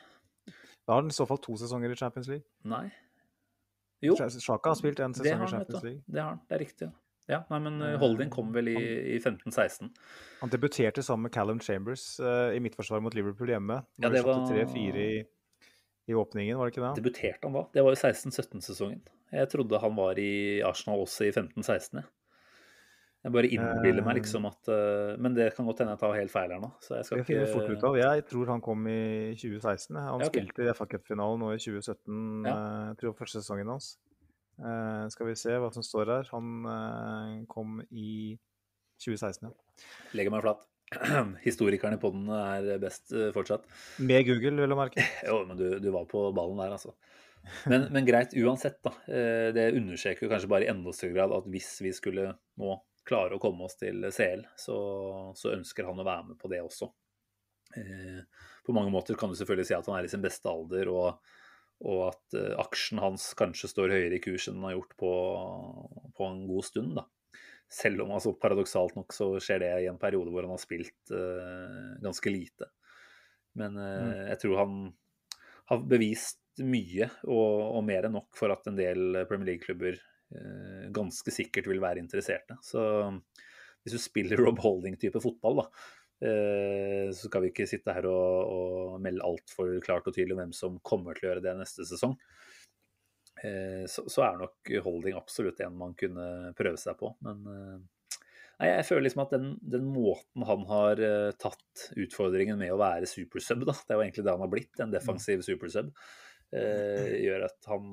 Da har han i så fall to sesonger i Champions League.
Nei. Jo.
Sjaka har spilt en sesong i Champions League.
Det har han, det er riktig. Ja, nei, men eh, Holding kom vel i, i 15-16.
Han debuterte sammen med Callum Chambers uh, i midtforsvaret mot Liverpool hjemme. Ja, det var 3-4 i, i, åpningen, var det ikke det?
Debuterte han da? Det var jo 16-17-sesongen. Jeg trodde han var i Arsenal også i 15-16. Jeg bare innbiller meg liksom at uh, Men det kan godt hende jeg tar helt feil her nå. Så jeg skal
ikke fort ut av. Jeg tror han kom i 2016. Han ja, okay. spilte i FA Cup-finalen nå i 2017, ja. uh, jeg tror første sesongen hans. Skal vi se hva som står her. Han kom i 2016, ja.
Legger meg flat. Historikeren i poden er best fortsatt.
Med Google, vil jeg merke.
jo, men du, du, var på ballen der, altså. Men, men greit, uansett, da. Det understreker kanskje bare i enda større grad at hvis vi skulle nå klarer å komme oss til CL, så, så ønsker han å være med på det også. Eh, på mange måter kan du selvfølgelig si at han er i sin beste alder, og, og at eh, aksjen hans kanskje står høyere i kurs enn den har gjort på, på en god stund. da. Selv om altså, paradoksalt nok så skjer det i en periode hvor han har spilt eh, ganske lite. Men eh, mm. jeg tror han har bevist mye, og, og, mer enn nok for at en del Premier League-klubber ganske sikkert vil være interesserte. Så hvis du spiller Rob Holding-type fotball, da, eh, så skal vi ikke sitte her og, og melde altfor klart og tydelig hvem som kommer til å gjøre det neste sesong. Eh, så, så er nok Holding absolutt en man kunne prøve seg på. Men nei, jeg føler liksom at den, den, måten han har tatt utfordringen med å være supersub, da, det er jo egentlig det han har blitt, en defensiv supersub, gjør at han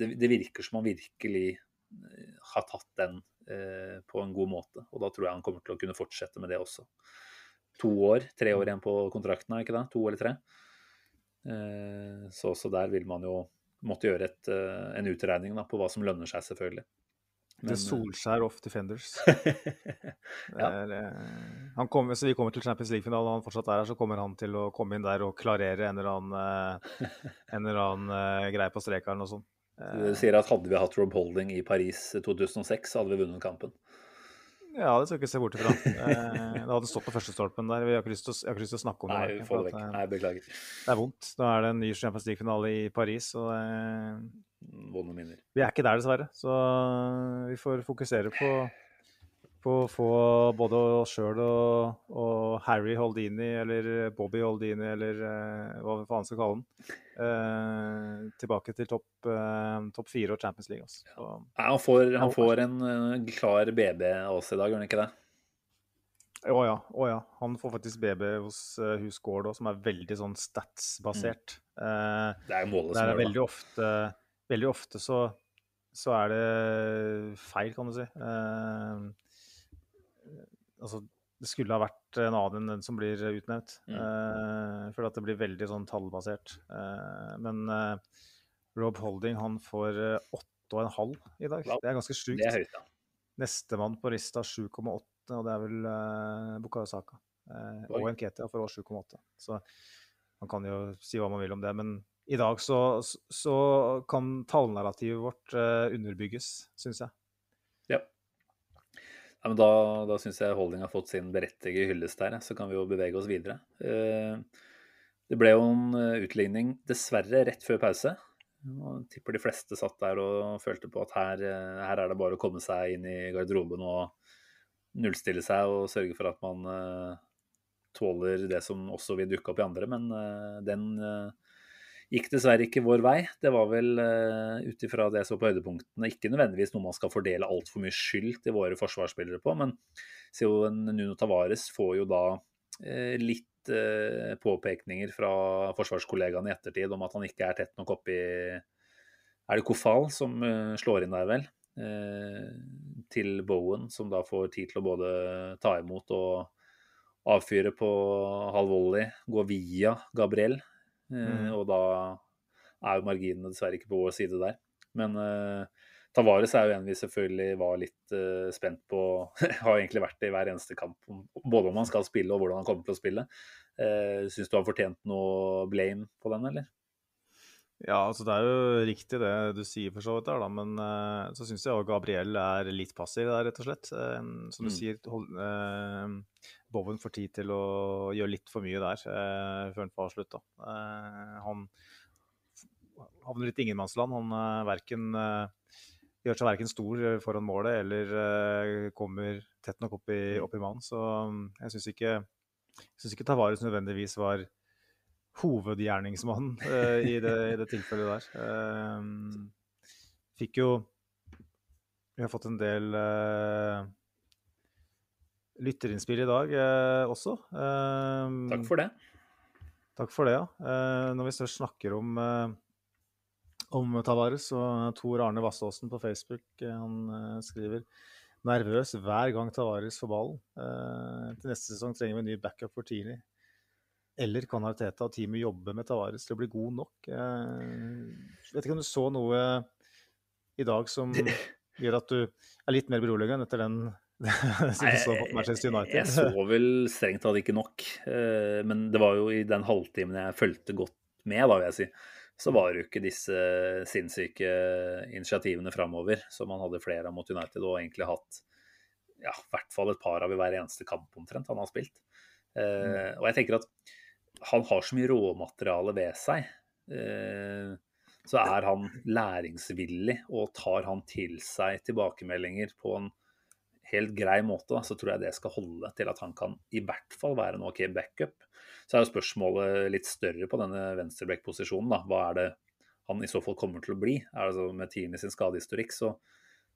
det, det, virker som han virkelig eh, har tatt den eh, på en god måte. Og da tror jeg han kommer til å kunne fortsette med det også. To år, tre år igjen på kontrakten, er ikke det? To eller tre. Eh, så også der vil man jo måtte gjøre et, eh, en utregning da, på hva som lønner seg, selvfølgelig.
The Solskjær of Defenders.
ja.
Er, eh, han kommer, så vi kommer til Champions League-finalen, og han fortsatt er her, så kommer han til å komme inn der og klarere en eller annen, eh, en eller annen eh, greie på strek eller noe sånt.
Du sier at hadde vi hatt Rob Holding i Paris 2006, så hadde vi vunnet kampen.
Ja, det skal vi ikke se bort ifra. Eh, det hadde stått på førstestolpen der. Jeg har ikke lyst til, å- lyst til å snakke om det.
Nei,
vi
det
at,
vekk.
eh,
Nei, beklager.
Det er vondt. Nå er det en ny Champions League-finale i Paris, og eh,
Vonde minner.
vi er ikke der, dessverre. Så vi får fokusere på, på å få både oss sjøl og, og Harry Holdini, eller Bobby Holdini, eller eh, hva faen skal kalle den, eh, tilbake til topp eh, topp fire og Champions League. Også. Så,
Nei, han får, han får en klar BB av oss i dag, gjør han ikke det?
Å ja, å ja. Han får faktisk BB hos uh, Husgård òg, som er veldig sånn stats-basert. Mm.
Det er målet som
er
gjør det.
veldig ofte, veldig ofte så, så er det feil, kan du si. Eh, altså, det skulle ha vært en annen enn den som blir utnevnt.
Mm.
Eh, for at det blir veldig sånn tallbasert. Eh, men eh, Rob Holding han får eh, 8,5 i dag.
Wow.
Det er ganske sjukt. Nestemann på lista 7,8, og det er vel uh, Bukayo Saka. Eh, og Nketia får også 7,8. Så man kan jo si hva man vil om det. Men i dag så, så kan tallnarrativet vårt eh, underbygges, syns jeg.
Ja. Men da da syns jeg Holding har fått sin berettigede hyllest der, så kan vi jo bevege oss videre. Eh, Det ble jo en eh, utligning dessverre rett før pause. Jeg tipper de fleste satt der og følte på at her, eh, her er det bare å komme seg inn i garderoben og nullstille seg og sørge for at man tåler det som også vil dukke opp i andre. Men den gikk dessverre ikke vår vei. Det var vel uh, ut ifra det jeg så på høydepunktene, ikke nødvendigvis noe man skal fordele altfor mye skyld til våre forsvarsspillere på, men jo Nuno Tavares får jo da uh, litt uh, påpekninger fra forsvarskollegaene i ettertid om at han ikke er tett nok oppi Er det Kofal som uh, slår inn der, vel? Til Bowen, som da får tid til å både ta imot og avfyre på halv volley, gå via Gabriel. Eh,
Mhm.
Og da er jo marginene dessverre ikke på vår side der. Men uh, Tavares er jo en vi selvfølgelig var litt uh, spent på. har egentlig vært det i hver eneste kamp. Både om han skal spille og hvordan han kommer til å spille. Uh, Syns du han fortjent noe blame på den, eller?
Ja, altså det er jo riktig det du sier for så vidt der, da. Men uh, så syns jeg òg Gabriel er litt passiv der, rett og slett. Uh, som du
Mm.
sier, hold, eh, Bowen får tid til å gjøre litt for mye der eh, før han får avslutta. Eh, han havner litt i ingenmannsland. Han uh, verken eh, gjør seg verken stor foran målet eller kommer tett nok opp i, opp i mannen. Så mm, jeg syns ikke, jeg synes ikke Tavares nødvendigvis var hovedgjerningsmannen eh, i, det, i det tilfellet der. Eh, fikk jo Vi har fått en del eh, lytterinnspill i dag eh, også. Eh,
Takk for det.
Takk for det, ja. Eh, når vi først snakker om, eh, om Tavares, og Tor Arne Vassåsen på Facebook eh, han eh, skriver nervøs hver gang Tavares får ballen. Eh, til neste sesong trenger vi en ny backup for tidlig. Eller kan Arteta og teamet jobbe med Tavares til å bli god nok? Eh, vet ikke om du så noe i dag som gjør at du er litt mer beroliget etter den som jeg?
Jeg så vel strengt tatt ikke nok. eh, Men det var jo i den halvtimen jeg fulgte godt med, da vil jeg si, så var det jo ikke disse sinnssyke initiativene framover som man hadde flere av mot United, og egentlig hatt ja, i hvert fall et par av i hver eneste kamp omtrent han har spilt. Mm. og jeg tenker at han har så mye råmateriale ved seg. Eh, så er han læringsvillig og tar han til seg tilbakemeldinger på en helt grei måte, da, så tror jeg det skal holde til at han kan i hvert fall være en OK backup. Så er jo spørsmålet litt større på denne venstreback-posisjonen. da. Hva er det han i så fall kommer til å bli? Er det så Med Tini sin skadehistorikk så,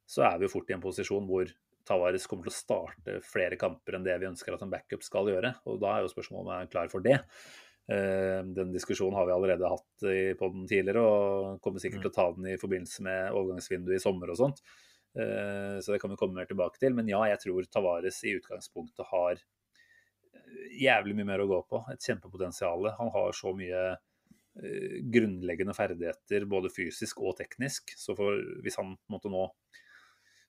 så er vi jo fort i en posisjon hvor Tavares kommer til å starte flere kamper enn det vi ønsker at en backup skal gjøre. Og da er jo spørsmålet om jeg er klar for det. Eh, Den diskusjonen har vi allerede hatt på den tidligere, og kommer sikkert til å ta den i forbindelse med overgangsvinduet i sommer og sånt. Eh, Så det kan vi komme mer tilbake til. Men ja, jeg tror Tavares i utgangspunktet har eh, jævlig mye mer å gå på. Et kjempepotensial. Han har så mye eh, grunnleggende ferdigheter, både fysisk og teknisk. Så for, hvis han måtte nå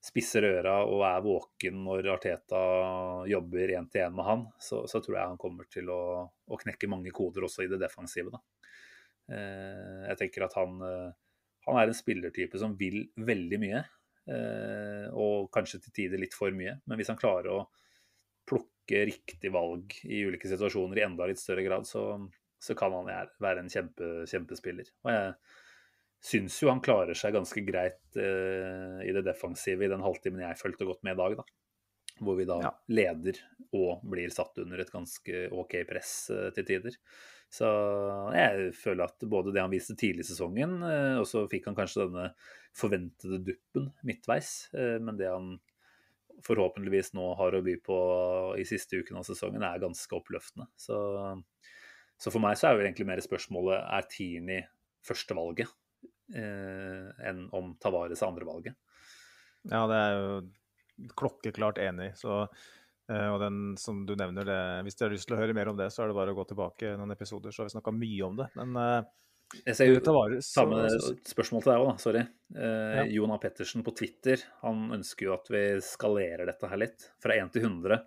spisser øra og er våken når Arteta jobber én til én med han, så, så, tror jeg han kommer til å, å, knekke mange koder også i det defensive. Da. Jeg tenker at han, han, er en spillertype som vil veldig mye, og kanskje til tider litt for mye. Men hvis han klarer å plukke riktig valg i ulike situasjoner i enda litt større grad, så, så kan han være en kjempe, kjempespiller. Og jeg syns jo han klarer seg ganske greit eh, i det defensive i den halvtimen jeg fulgte godt med i dag. da. Hvor vi da ja. leder og blir satt under et ganske OK press eh, til tider. Så jeg føler at både det han viste tidlig i sesongen, eh, og så fikk han kanskje denne forventede duppen midtveis, eh, men det han forhåpentligvis nå har å by på i siste uken av sesongen, er ganske oppløftende. Så, så for meg så er jo egentlig mer spørsmålet er Tini førstevalget eh, enn om Tavares er andrevalget.
Ja, det er jo klokkeklart enig. Så, og den som du nevner, det, hvis dere har lyst til å høre mer om det, så er det bare å gå tilbake noen episoder, så har vi snakka mye om det. Men eh,
jeg ser jo så, samme spørsmål til deg òg, sorry. Eh, ja. Jonah Pettersen på Twitter han ønsker jo at vi skalerer dette her litt. Fra 1 til 100.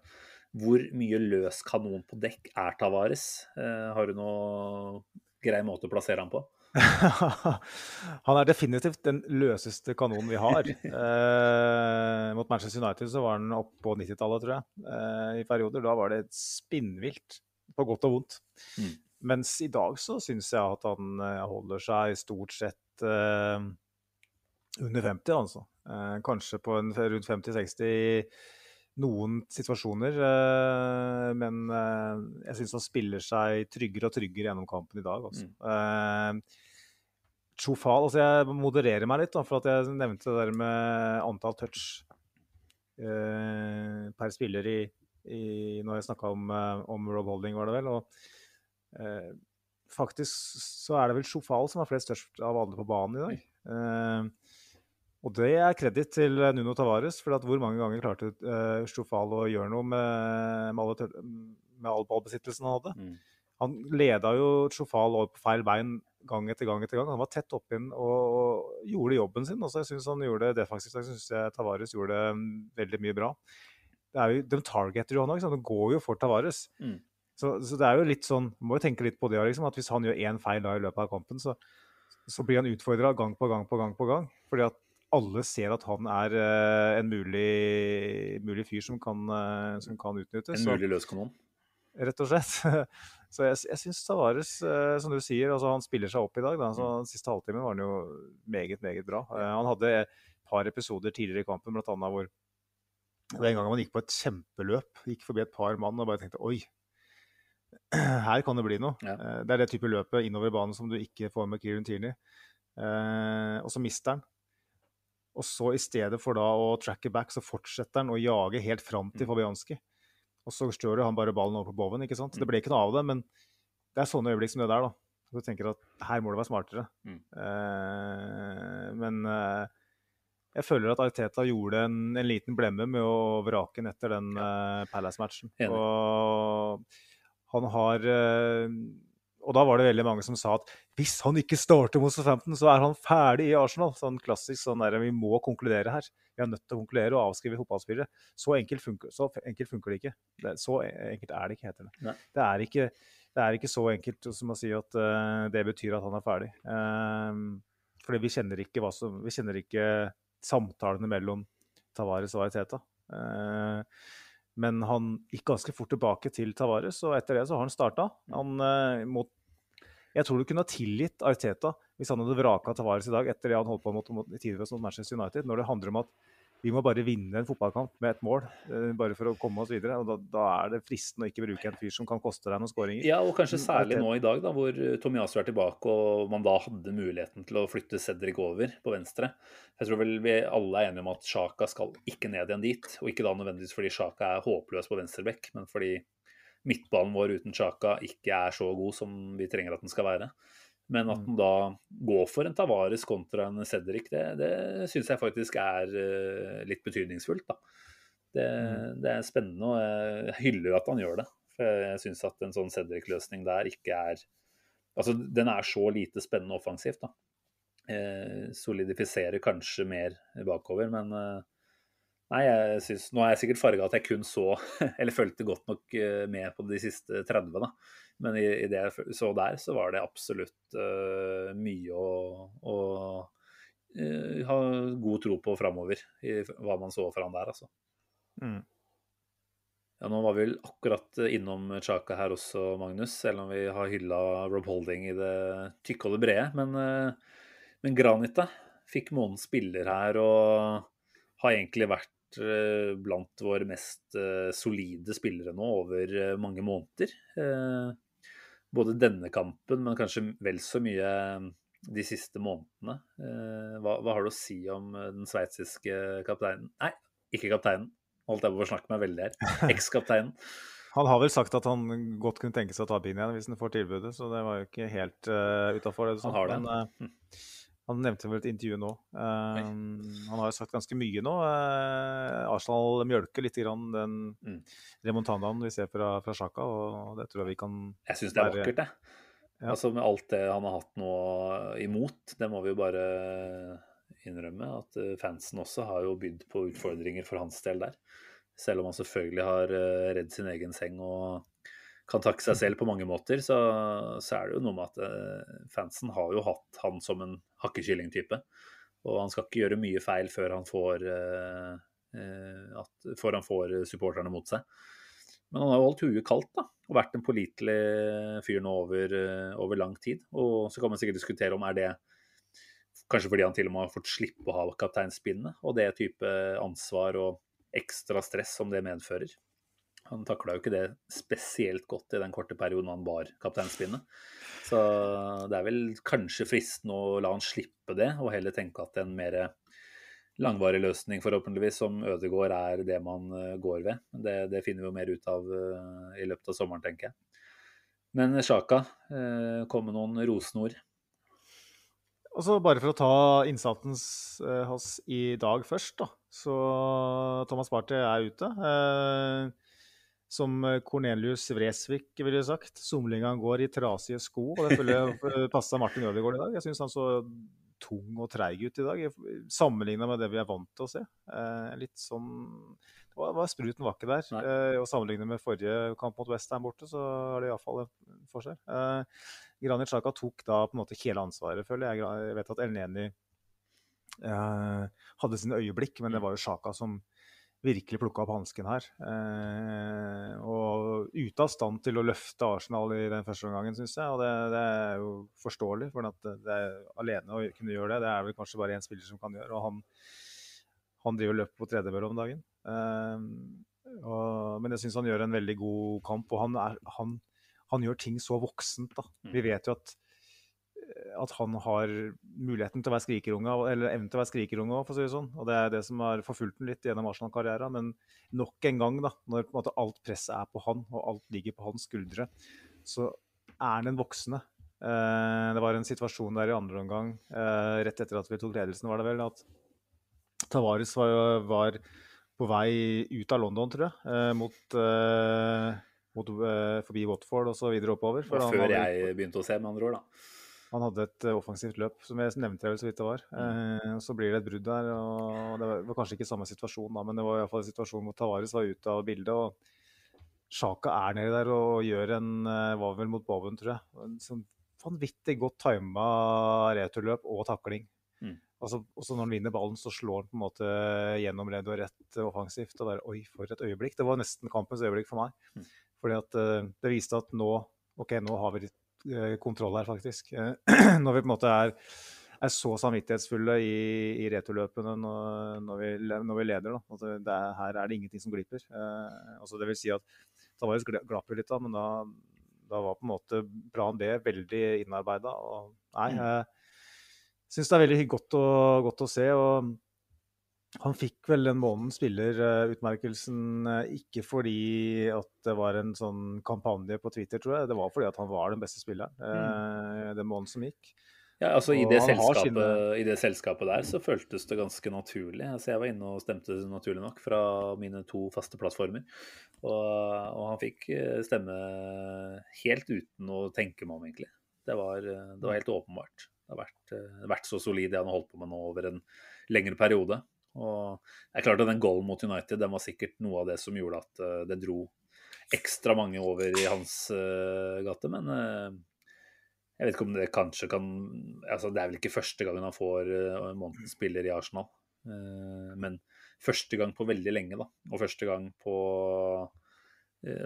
Hvor mye løs kanon på dekk er Tavares? Eh, har du noe grei måte å plassere han på?
han er definitivt den løseste kanonen vi har. Eh, mot Manchester United så var han oppe på 90-tallet, tror jeg. Eh, I perioder. Da var det spinnvilt, på godt og vondt. Mm. Mens i dag så syns jeg at han eh, holder seg stort sett eh, under 50, altså. Eh, kanskje på en, rundt 50-60 noen situasjoner. Eh, men eh, jeg syns han spiller seg tryggere og tryggere gjennom kampen i dag. Altså. Mm. Chofal, altså Jeg modererer meg litt, da, for at jeg nevnte det der med antall touch eh, per spiller i, i, når jeg snakka om, om, Rob Holding, var det vel. og eh, Faktisk så er det vel Chofal som har flest touch av alle på banen i dag. Eh, og det er kreditt til Nuno Tavares, for hvor mange ganger klarte uh, Chofal å gjøre noe med, med, alle, med all ballbesittelsen han hadde. Mm. Han leda jo Chofal over på feil bein gang etter gang. etter gang. Han var tett oppinn og, og gjorde jobben sin. Også jeg synes han gjorde det defensivt. Jeg syns Tavares gjorde det mm, veldig mye bra. Det jo, de targeter jo han òg. De går jo for Tavares. Mm. Så, så, det er jo litt sånn, må jo tenke litt på det liksom, at hvis han gjør én feil da i løpet av kampen, så, så blir han utfordra gang på gang på gang på gang. Fordi at alle ser at han er uh, en mulig, mulig, fyr som kan, uh, som kan utnyttes.
En mulig løskanon?
Rett og slett. Så jeg, jeg syns Tavares, uh, som du sier, altså han spiller seg opp i dag. Da. Så mm. den siste halvtimen var han jo meget, meget bra. han hadde et par episoder tidligere i kampen, bl.a. hvor det var en gang han gikk på et kjempeløp, gikk forbi et par mann og bare tenkte oi, her kan det bli noe. Ja. Det er det type løpet innover banen som du ikke får med Kieran Tierney. og så mister han. Og så i stedet for da å tracke back, så fortsetter han å jage helt fram til mm. Fabianski. Og så stjør han bare ballen over på Boven. ikke sant? Det mm. ble ikke noe av det, men det er sånne øyeblikk som det der, da. Så du tenker at her må det være smartere. Mm. Eh, men eh, jeg føler at Ariteta gjorde en, en, liten blemme med å vrake den etter den eh, Palace-matchen. Og han har eh, og da var det veldig mange som sa at hvis han ikke starter mot Southampton, så er han ferdig i Arsenal. Sånn klassisk sånn der, vi må konkludere her. Vi er nødt til å konkludere og avskrive fotballspillere. Så enkelt funker, så enkelt funker det ikke. Det, så enkelt er det ikke, heter det. Det er ikke, det er ikke, så enkelt som å si at uh, det betyr at han er ferdig. Uh, fordi vi kjenner ikke, hva som, vi kjenner ikke samtalene mellom Tavares og Ariteta. Uh, men han gikk ganske fort tilbake til Tavares, og etter det så har han starta. Han, uh, jeg tror du kunne ha tilgitt Arteta hvis han hadde vraka Tavares i dag etter det han holdt på mot, mot, mot Manchester United, når det handler om at vi må bare vinne en fotballkamp med ett mål, uh, bare for å komme oss videre. og da, da, er det fristende å ikke bruke en fyr som kan koste deg noen skåringer.
Ja, og kanskje særlig nå i dag, da, hvor Tomiasu er tilbake og man da hadde muligheten til å flytte Cedric over på venstre. Jeg tror vel vi alle er enige om at Sjaka skal ikke ned igjen dit. Og ikke da nødvendigvis fordi Sjaka er håpløs på venstrebekk, men fordi midtbanen vår uten Sjaka ikke er så god som vi trenger at den skal være. Men at han da går for en Tavares kontra en Cedric, det, det syns jeg faktisk er uh, litt betydningsfullt. da. Det, mm. det, er spennende, og jeg hyller at han gjør det. For jeg syns at en sånn Cedric-løsning der ikke er Altså, den er så lite spennende offensivt, da eh, solidifiserer kanskje mer bakover. Men, eh, Nei, jeg synes, Nå er jeg sikkert farga at jeg kun så, eller fulgte godt nok eh, med på de siste 30, da. Men i, i det jeg så der, så var det absolutt uh, mye å, å uh, ha god tro på framover, i hva man så for han der, altså.
Mm.
Ja, Nå var vi vel akkurat innom Chaka her også, Magnus, selv om vi har hylla Rob Holding i det tykke og det brede. Men, uh, men Granit, da? Fikk månedens spiller her og har egentlig vært blant våre mest eh, solide spillere nå over eh, mange måneder. Både denne kampen, men kanskje vel så mye de siste månedene. Hva, hva har du å si om den sveitsiske kapteinen Nei, ikke kapteinen. Holdt jeg på å snakke meg veldig her. Ekskapteinen.
Han har vel sagt at han godt kunne tenke seg å ta pinnen igjen hvis han får tilbudet, så det var jo ikke helt uh, utafor.
Han har det.
Men, uh, han nevnte vel et intervju nå. Uh, han har jo sagt ganske mye nå. Uh, Arsenal mjølker litt grann den mm. remontandaen vi ser fra, fra Sjaka, og det tror jeg vi kan
Jeg syns det er vakkert, det. Ja. Altså Med alt det han har hatt nå imot, det må vi jo bare innrømme. At eh, fansen også har jo bydd på utfordringer for hans del der. Selv om han selvfølgelig har redd sin egen seng og kan takke seg selv på mange måter, så, så er det jo noe med at uh, fansen har jo hatt han som en hakkekyllingtype. Og han skal ikke gjøre mye feil før han får, uh, uh, at, før han får supporterne mot seg. Men han har jo holdt huet kaldt da, og vært en pålitelig fyr nå over, over, lang tid. Og så kan man sikkert diskutere om er det kanskje fordi han til og med har fått slippe å ha kapteinspinnet, og det type ansvar og ekstra stress som det medfører. Han takla jo ikke det spesielt godt i den korte perioden han bar kapteinspinnet. Så det er vel kanskje fristende å la han slippe det, og heller tenke at en mer langvarig løsning, forhåpentligvis, som Ødegård er det man eh, går ved. Det, det finner vi jo mer ut av eh, i løpet av sommeren, tenker jeg. Men Sjaka, eh, kom med noen rosenord.
Og så Bare for å ta innsatsen hans i dag først, da. Så Thomas Party er ute. Eh, som eh, Cornelius Vresvik ville sagt. Somlinga går i trasige sko. og Det føler passa Martin Ødegaard i dag. Jeg syns han så tung og treig ut i dag, sammenligna med det vi er vant til å se. Eh, litt sånn det var, var Spruten var ikke der. Eh, og Sammenlignet med forrige kamp mot Westham borte, så har det iallfall en forskjell. Eh, Granit Sjaka tok da på en måte hele ansvaret, føler jeg. Jeg vet at Elneni eh, hadde sine øyeblikk, men det var jo Sjaka som virkelig plukka opp hansken her. Eh, og ute av stand til å løfte Arsenal i den første omgangen, syns jeg. Og det, det, er jo forståelig, for at det er alene å kunne gjøre det, det er vel kanskje bare én spiller som kan gjøre. Og han, han driver løp på tredemølle om dagen. Eh, og, men jeg syns han gjør en veldig god kamp, og han, er, han, han gjør ting så voksent. da. Vi vet jo at at han har muligheten til å være skrikerunge, eller evnen til å være skrikerunge òg, for å si det sånn. Og det er det som har forfulgt ham litt gjennom Arsenal-karrieren. Men nok en gang, da, når på en alt presset er på han, og alt ligger på hans skuldre, så er han en voksne. Eh, det var en situasjon der i andre omgang, eh, rett etter at vi tok ledelsen, var det vel, at Tavares var, var på vei ut av London, tror jeg, eh, mot mot, forbi Watford og så videre oppover.
Før jeg begynte å se, med andre ord, da.
Han hadde et uh, offensivt løp, som jeg nevnte vel så vidt det var. Mm. Uh, så blir det et brudd der. og Det var, kanskje ikke samme situasjon da, men det var i hvert fall en situasjon hvor Tavares var ute av bildet. og Sjaka er nede der og gjør en uh, var vel mot Bowen, tror jeg. En sånn vanvittig godt tima returløp og takling. Mm. Altså, også når han vinner ballen, så slår han på en måte gjennom ledd og rett offensivt. og bare, Oi, for et øyeblikk. Det var nesten kampens øyeblikk for meg. Mm. Fordi at det viste at nå OK, nå har vi litt Eh, kontroll her, faktisk. Eh, når vi på en måte er, er så samvittighetsfulle i, i returløpene når, når, vi, når, vi, leder. Da. Altså, er, her er det ingenting som glipper. Eh, altså, det vil si at Tavares glapp jo litt, da, men da, da, var på en måte plan B veldig innarbeida. Nei, mm. jeg syns det er veldig godt å, godt å se. og han fikk vel den måneden spillerutmerkelsen eh, ikke fordi at det var en sånn kampanje på Twitter, tror jeg. Det var fordi at han var den beste spilleren mm. den måneden som gikk.
Ja, altså i det, sine... i det, selskapet, der så føltes det ganske naturlig. Altså jeg var inne og stemte naturlig nok fra mine to faste plattformer. Og, og han fikk eh, stemme helt uten å tenke meg om, egentlig. Det var, det var helt åpenbart. Det har vært, vært så solid det han har holdt på med nå over en lengre periode. Og det er klart at den goalen mot United den var sikkert noe av det som gjorde at uh, det dro ekstra mange over i hans uh, gate, men uh, jeg vet ikke om det kanskje kan altså Det er vel ikke første gangen han får uh, månedens spiller i Arsenal, men første gang på veldig lenge, da. Og første gang på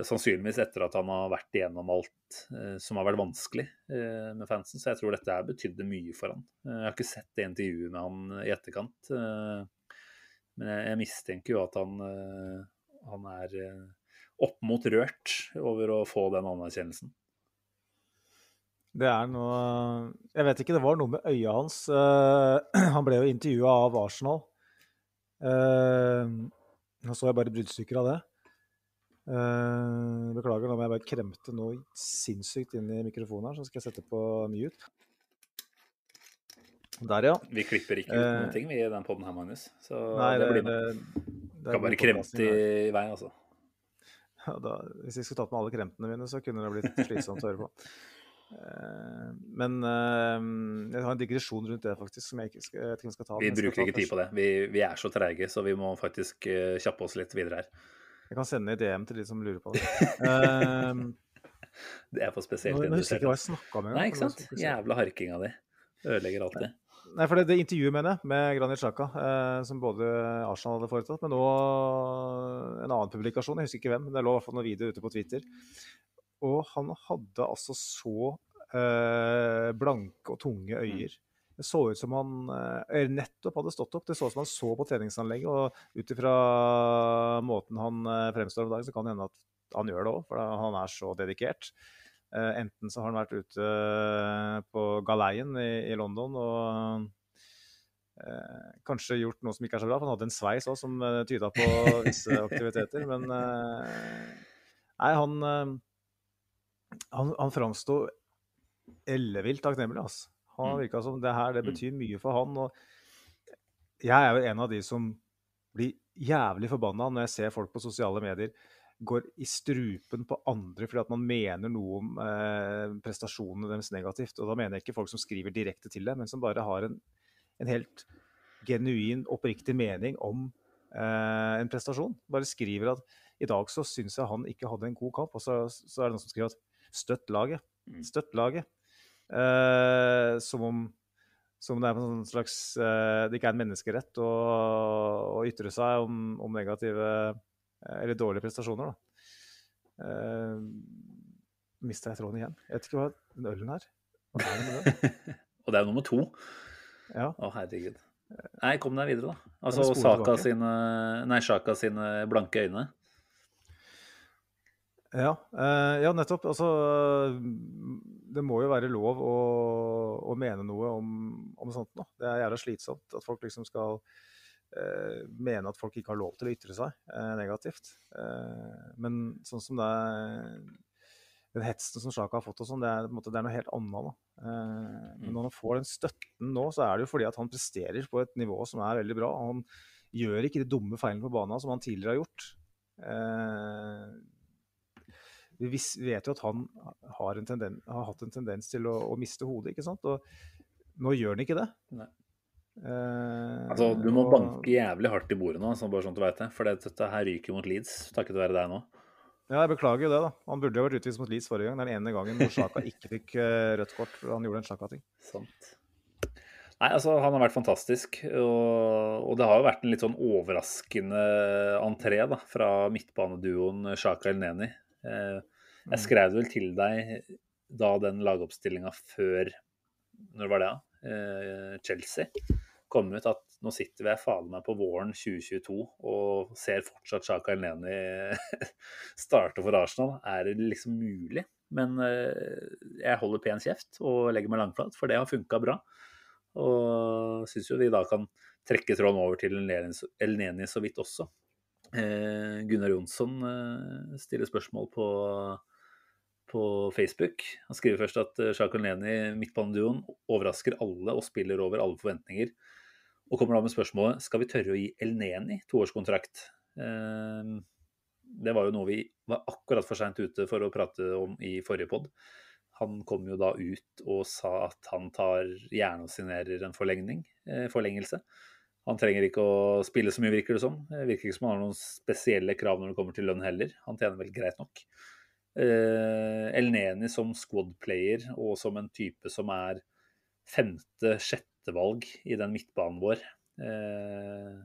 Sannsynligvis etter at han har vært igjennom alt som har vært vanskelig med fansen. Så jeg tror dette betydde mye for han. Jeg har ikke sett det intervjuet med han i etterkant. Men jeg, jeg mistenker jo at han, han er opp mot rørt over å få den anerkjennelsen.
Det er noe Jeg vet ikke, det var noe med øya hans. Uh, han ble jo intervjua av Arsenal. Nå så jeg bare bruddstykker av det. Beklager, nå må jeg bare kremte noe sinnssykt inn i mikrofonen her, så skal jeg sette på mute. Der, ja.
Vi klipper ikke ut noen ting vi i den poden her, Magnus. Så
nei,
det, blir med. Det, det kan bare kremte i vei, altså.
Ja, da, hvis jeg skulle tatt med alle kremtene mine, så kunne det blitt slitsomt å høre på. Uh, men uh, jeg har en digresjon rundt det, faktisk, som jeg ikke skal, jeg ikke skal ta.
Vi bruker ikke tid på det. Vi, vi er så treige, så vi må faktisk kjappe oss litt videre her.
Jeg kan sende i DM til de som lurer på det.
det er for spesielt
interessert. Jeg husker ikke hva jeg snakka med.
Nei, ikke sant? Jævla harkinga di. Ødelegger alltid.
Nei, for det, det intervjuet mener jeg, med Granit Xhaka, eh, som både Arsenal hadde foretatt, men òg en annen publikasjon, jeg husker ikke hvem, men det lå i hvert fall noen videoer ute på Twitter. Og han hadde altså så eh, blanke og tunge øyer. Det så ut som han eh, nettopp hadde stått opp. Det så ut som han så på treningsanlegget. Og ut ifra måten han eh, fremstår om dagen, så kan det hende at han gjør det òg, for han er så dedikert. Eh, enten så har han vært ute eh, på galeien i, i London og eh, kanskje gjort noe som ikke er så bra. For han hadde en sveis òg som eh, tyda på visse aktiviteter. Men eh, nei, han Han, han framsto ellevilt takknemlig. Altså. Han mm. virka som det her det mm. betyr mye for han. Og jeg er jo en av de som blir jævlig forbanna når jeg ser folk på sosiale medier går i strupen på andre fordi at man mener noe om eh, prestasjonene deres negativt. Og da mener jeg ikke folk som skriver direkte til det, men som bare har en, en helt genuin, oppriktig mening om eh, en prestasjon. Bare skriver at i dag så syns jeg han ikke hadde en god kamp. Og så, så er det noen som skriver at støtt laget. Mm. Støtt laget. Eh, som om som det en slags eh, Det ikke er en menneskerett å, å ytre seg om, om negative eller dårlige prestasjoner, da. Uh, Mista jeg tråden igjen. Jeg vet ikke hva den ølen her Hva er det med den?
Og det er jo nummer to.
Ja.
Å, herregud. Nei, kom deg videre, da. Altså Saka sine, nei, Shaka sine blanke øyne.
Ja, eh, ja, nettopp. Altså Det må jo være lov å, å mene noe om, om sånt nå. Det er jævla slitsomt at folk liksom skal eh, mene at folk ikke har lov til å ytre seg eh, negativt. Eh, men sånn som det er den hetsen som Sjaka har fått, og sånn, det, er, det er noe helt annet. Da. Eh, men mm. når han får den støtten nå, så er det jo fordi at han presterer på et nivå som er veldig bra. Han gjør ikke de dumme feilene på banen som han tidligere har gjort. Eh, vi vet jo at han har, tenden, har hatt en tendens til å, å miste hodet, ikke sant. Og nå gjør han ikke det. Nei.
Uh, altså, du må og... banke jævlig hardt i bordet nå, så bare sånn du vet det. For dette her ryker mot Leeds, takket være deg nå.
Ja, jeg beklager jo det, da. Han burde jo vært utvist mot Leeds forrige gang. Den ene gangen hvor Sjaka ikke fikk uh, rødt kort. for Han gjorde en Sjaka-ting.
Sant. Nei, altså, han har vært fantastisk. Og, og, det har jo vært en litt sånn overraskende entré da, fra midtbaneduoen Sjaka Elneni. Uh, jeg mm. skrev vel til deg da den lagoppstillinga før Når var det, da? Eh, Chelsea kom ut at nå sitter vi fader meg på våren 2022 og ser fortsatt Sjaka Elneni starte for Arsenal. Er det liksom mulig? Men eh, jeg holder pen kjeft og legger meg langflat, for det har funka bra. Og syns jo vi da kan trekke tråden over til Elneni så vidt også. Eh, Gunnar Jonsson stiller spørsmål på på Facebook. Han skriver først at Sjako eh, Leni, midtbaneduoen, overrasker alle og spiller over alle forventninger. Og kommer da med spørsmålet skal vi tørre å gi Elneni toårskontrakt. Eh, det var jo noe vi var akkurat for seint ute for å prate om i forrige pod. Han kom jo da ut og sa at han tar gjerne og signerer en forlengning, eh, forlengelse. Han trenger ikke å spille så mye, virker det som. Det virker ikke som han har noen spesielle krav når det kommer til lønn heller. Han tjener vel greit nok. Eh, Elneni som squad-player og som en type som er femte-sjette valg i den midtbanen vår. Eh,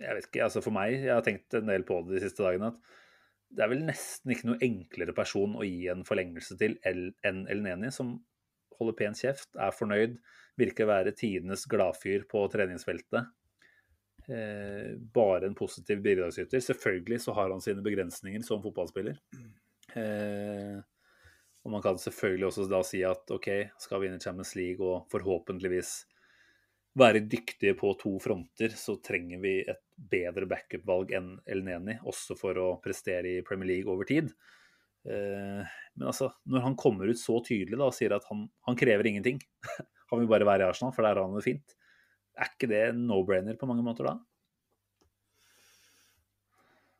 jeg vet ikke, altså for meg, jeg har tenkt en del på det de siste dagene, at det er vel nesten ikke noe enklere person å gi en forlengelse til enn Elneni, som holder pen kjeft, er fornøyd, virker å være tidenes gladfyr på treningsfeltet. Eh, bare en positiv bidragsyter. Selvfølgelig så har han sine begrensninger som fotballspiller. Eh, og man kan selvfølgelig også da si at OK, skal vi inn i Champions League og forhåpentligvis være dyktige på to fronter, så trenger vi et bedre backup-valg enn El Neni, også for å prestere i Premier League over tid. Eh, men altså, når han kommer ut så tydelig da, og sier at han, han krever ingenting, han vil bare være i Arsenal, for der har han det fint, er ikke det no-brainer på mange måter da?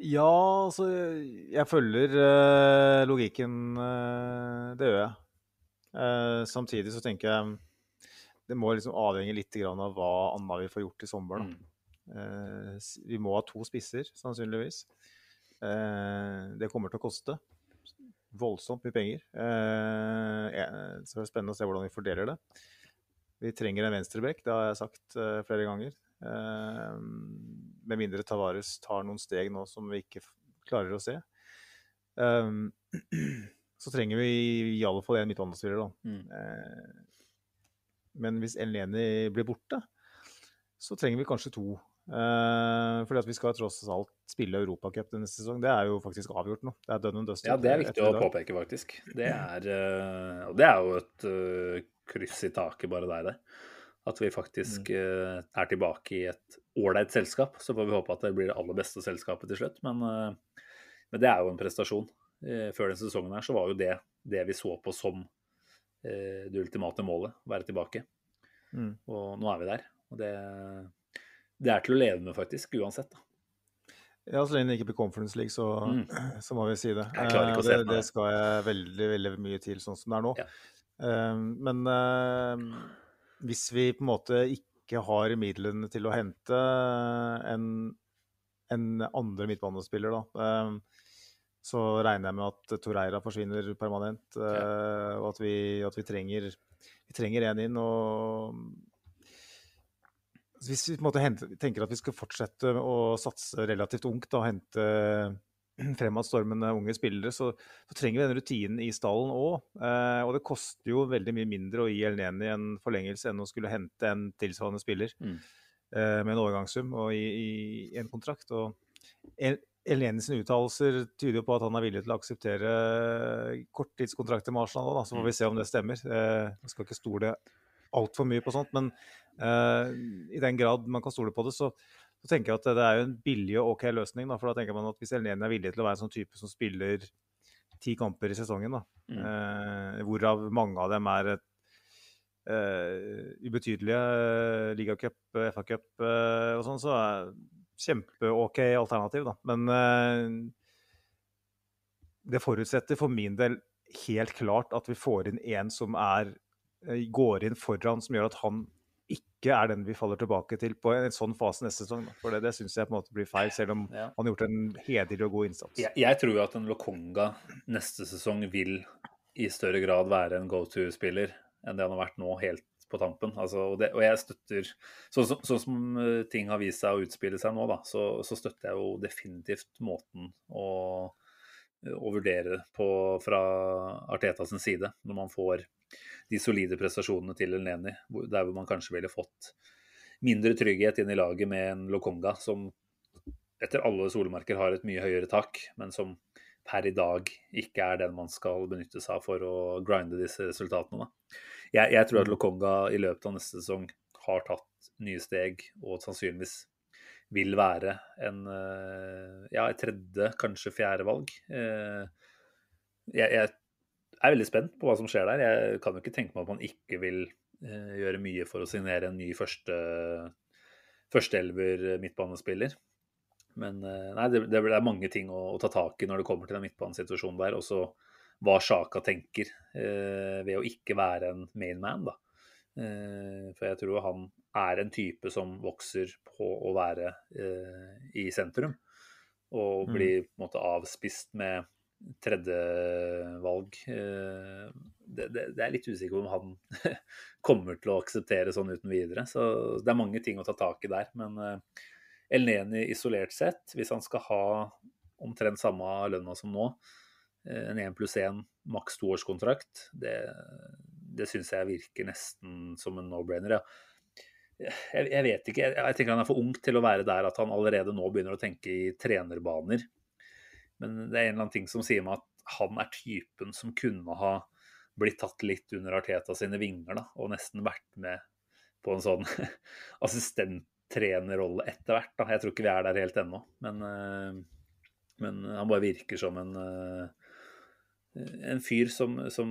Ja, altså Jeg følger uh, logikken. Uh, det gjør jeg. Uh, samtidig så tenker jeg det må liksom avhenge litt av hva Anna vil få gjort i sommer. Mm. vi må ha to spisser, sannsynligvis. det kommer til å koste voldsomt mye penger. Så det er spennende å se hvordan vi fordeler det. Vi trenger en venstrebekk, det har jeg sagt flere ganger. Eh, med mindre Tavares tar noen steg nå som vi ikke klarer å se. Så trenger vi i alle fall en midtbanespiller, da. Mm. Men hvis Eleni blir borte, så trenger vi kanskje to. Uh, fordi at vi skal tross alt spille Europacup denne sesong. Det er jo faktisk avgjort nå. Det er done and dusted.
Ja, det er viktig å påpeke, faktisk. Det er, uh, det er jo et uh, kryss i taket bare der, det. At vi faktisk uh, er tilbake i et ålreit selskap. Så får vi håpe at det blir det aller beste selskapet til slutt. Men, men det er jo en prestasjon. før den sesongen her så var jo det det vi så på som det ultimate målet. Være tilbake. Mm. Og nå er vi der. Og det det er til å leve med, faktisk, uansett. da.
Ja, så lenge det ikke blir Conference League, så, mm. så, må vi si det.
Jeg ikke å se
det, det skal jeg veldig veldig mye til, sånn som det er nå. Ja. Men hvis vi på en måte ikke har midlene til å hente en, en andre midtbanespiller, da, uh, så regner jeg med at Toreira forsvinner permanent, ja. og at vi, at vi, trenger, vi trenger en inn. og hvis vi på en måte hente, tenker at vi skal fortsette å satse relativt ungt og hente fremadstormende unge spillere, så, så, trenger vi den rutinen i stallen òg. Eh, og det koster jo veldig mye mindre å gi Elneni en forlengelse enn å skulle hente en tilsvarende spiller mm. eh, med en overgangssum og i, i, en kontrakt. Og El, El sine uttalelser tyder jo på at han er villig til å akseptere korttidskontrakter med Arsenal. Da, så får vi mm. se om det stemmer. Eh, jeg skal ikke stole altfor mye på sånt, men uh, i den grad man kan stole på det, så, så, tenker jeg at det er jo en billig og OK løsning. Da, for da tenker man at hvis Elneni er villig til å være en sånn type som spiller ti kamper i sesongen, da, mm. eh, hvorav mange av dem er et eh, ubetydelige uh, ligacup, FA-cup eh, og sånn, så er kjempe-OK alternativ, da. Men det forutsetter for min del helt klart at vi får inn en som er Eh, går inn foran som gjør at han ikke er den vi faller tilbake til på en sånn fase neste sesong. For det, det syns jeg på en måte blir feil, selv om ja. han har gjort en hederlig og god innsats.
Jeg, jeg tror jo at en Lokonga neste sesong vil i større grad være en go to-spiller enn det han har vært nå, helt på tampen. Altså, og, det, og, jeg støtter Sånn som, så, som eh, ting har vist seg å utspille seg nå, da, så, så støtter jeg jo definitivt måten å, å vurdere på fra Artetas side, når man får de solide prestasjonene til Elneni, der hvor man kanskje ville fått mindre trygghet inn i laget med en Lokonga som etter alle solmerker har et mye høyere tak, men som per i dag ikke er den man skal benytte seg av for å grinde disse resultatene. Jeg, jeg, tror at mm. Lokonga i løpet av neste sesong har tatt nye steg og sannsynligvis vil være en eh, ja, et tredje, kanskje fjerde valg. Eh, jeg, jeg er veldig spent på hva som skjer der. Jeg kan jo ikke tenke meg at man ikke vil uh, gjøre mye for å signere en ny første førsteelver midtbanespiller. Men nei, det, det, er mange ting å, å, ta tak i når det kommer til den midtbanesituasjonen der. Også hva Sjaka tenker eh, ved å ikke være en main man, da. for jeg tror han er en type som vokser på å være eh, i sentrum. Og
Mm.
på en måte avspist med tredjevalg. Eh, det, det, det er litt usikker om han kommer til å akseptere sånn uten videre. Så det er mange ting å ta tak i der. Men eh, Elneni isolert sett, hvis han skal ha omtrent samme lønna som nå, eh, en 1 pluss 1 maks toårskontrakt, det, det syns jeg virker nesten som en no-brainer. Ja. Jeg, jeg, vet ikke. Jeg, jeg tenker han er for ung til å være der at han allerede nå begynner å tenke i trenerbaner. Men det er en eller annen ting som sier meg at han er typen som kunne ha blitt tatt litt under Arteta sine vinger, da, og nesten vært med på en sånn assistenttrenerrolle etter hvert. Jeg tror ikke vi er der helt ennå, men, uh, men han bare virker som en, uh, en fyr som, som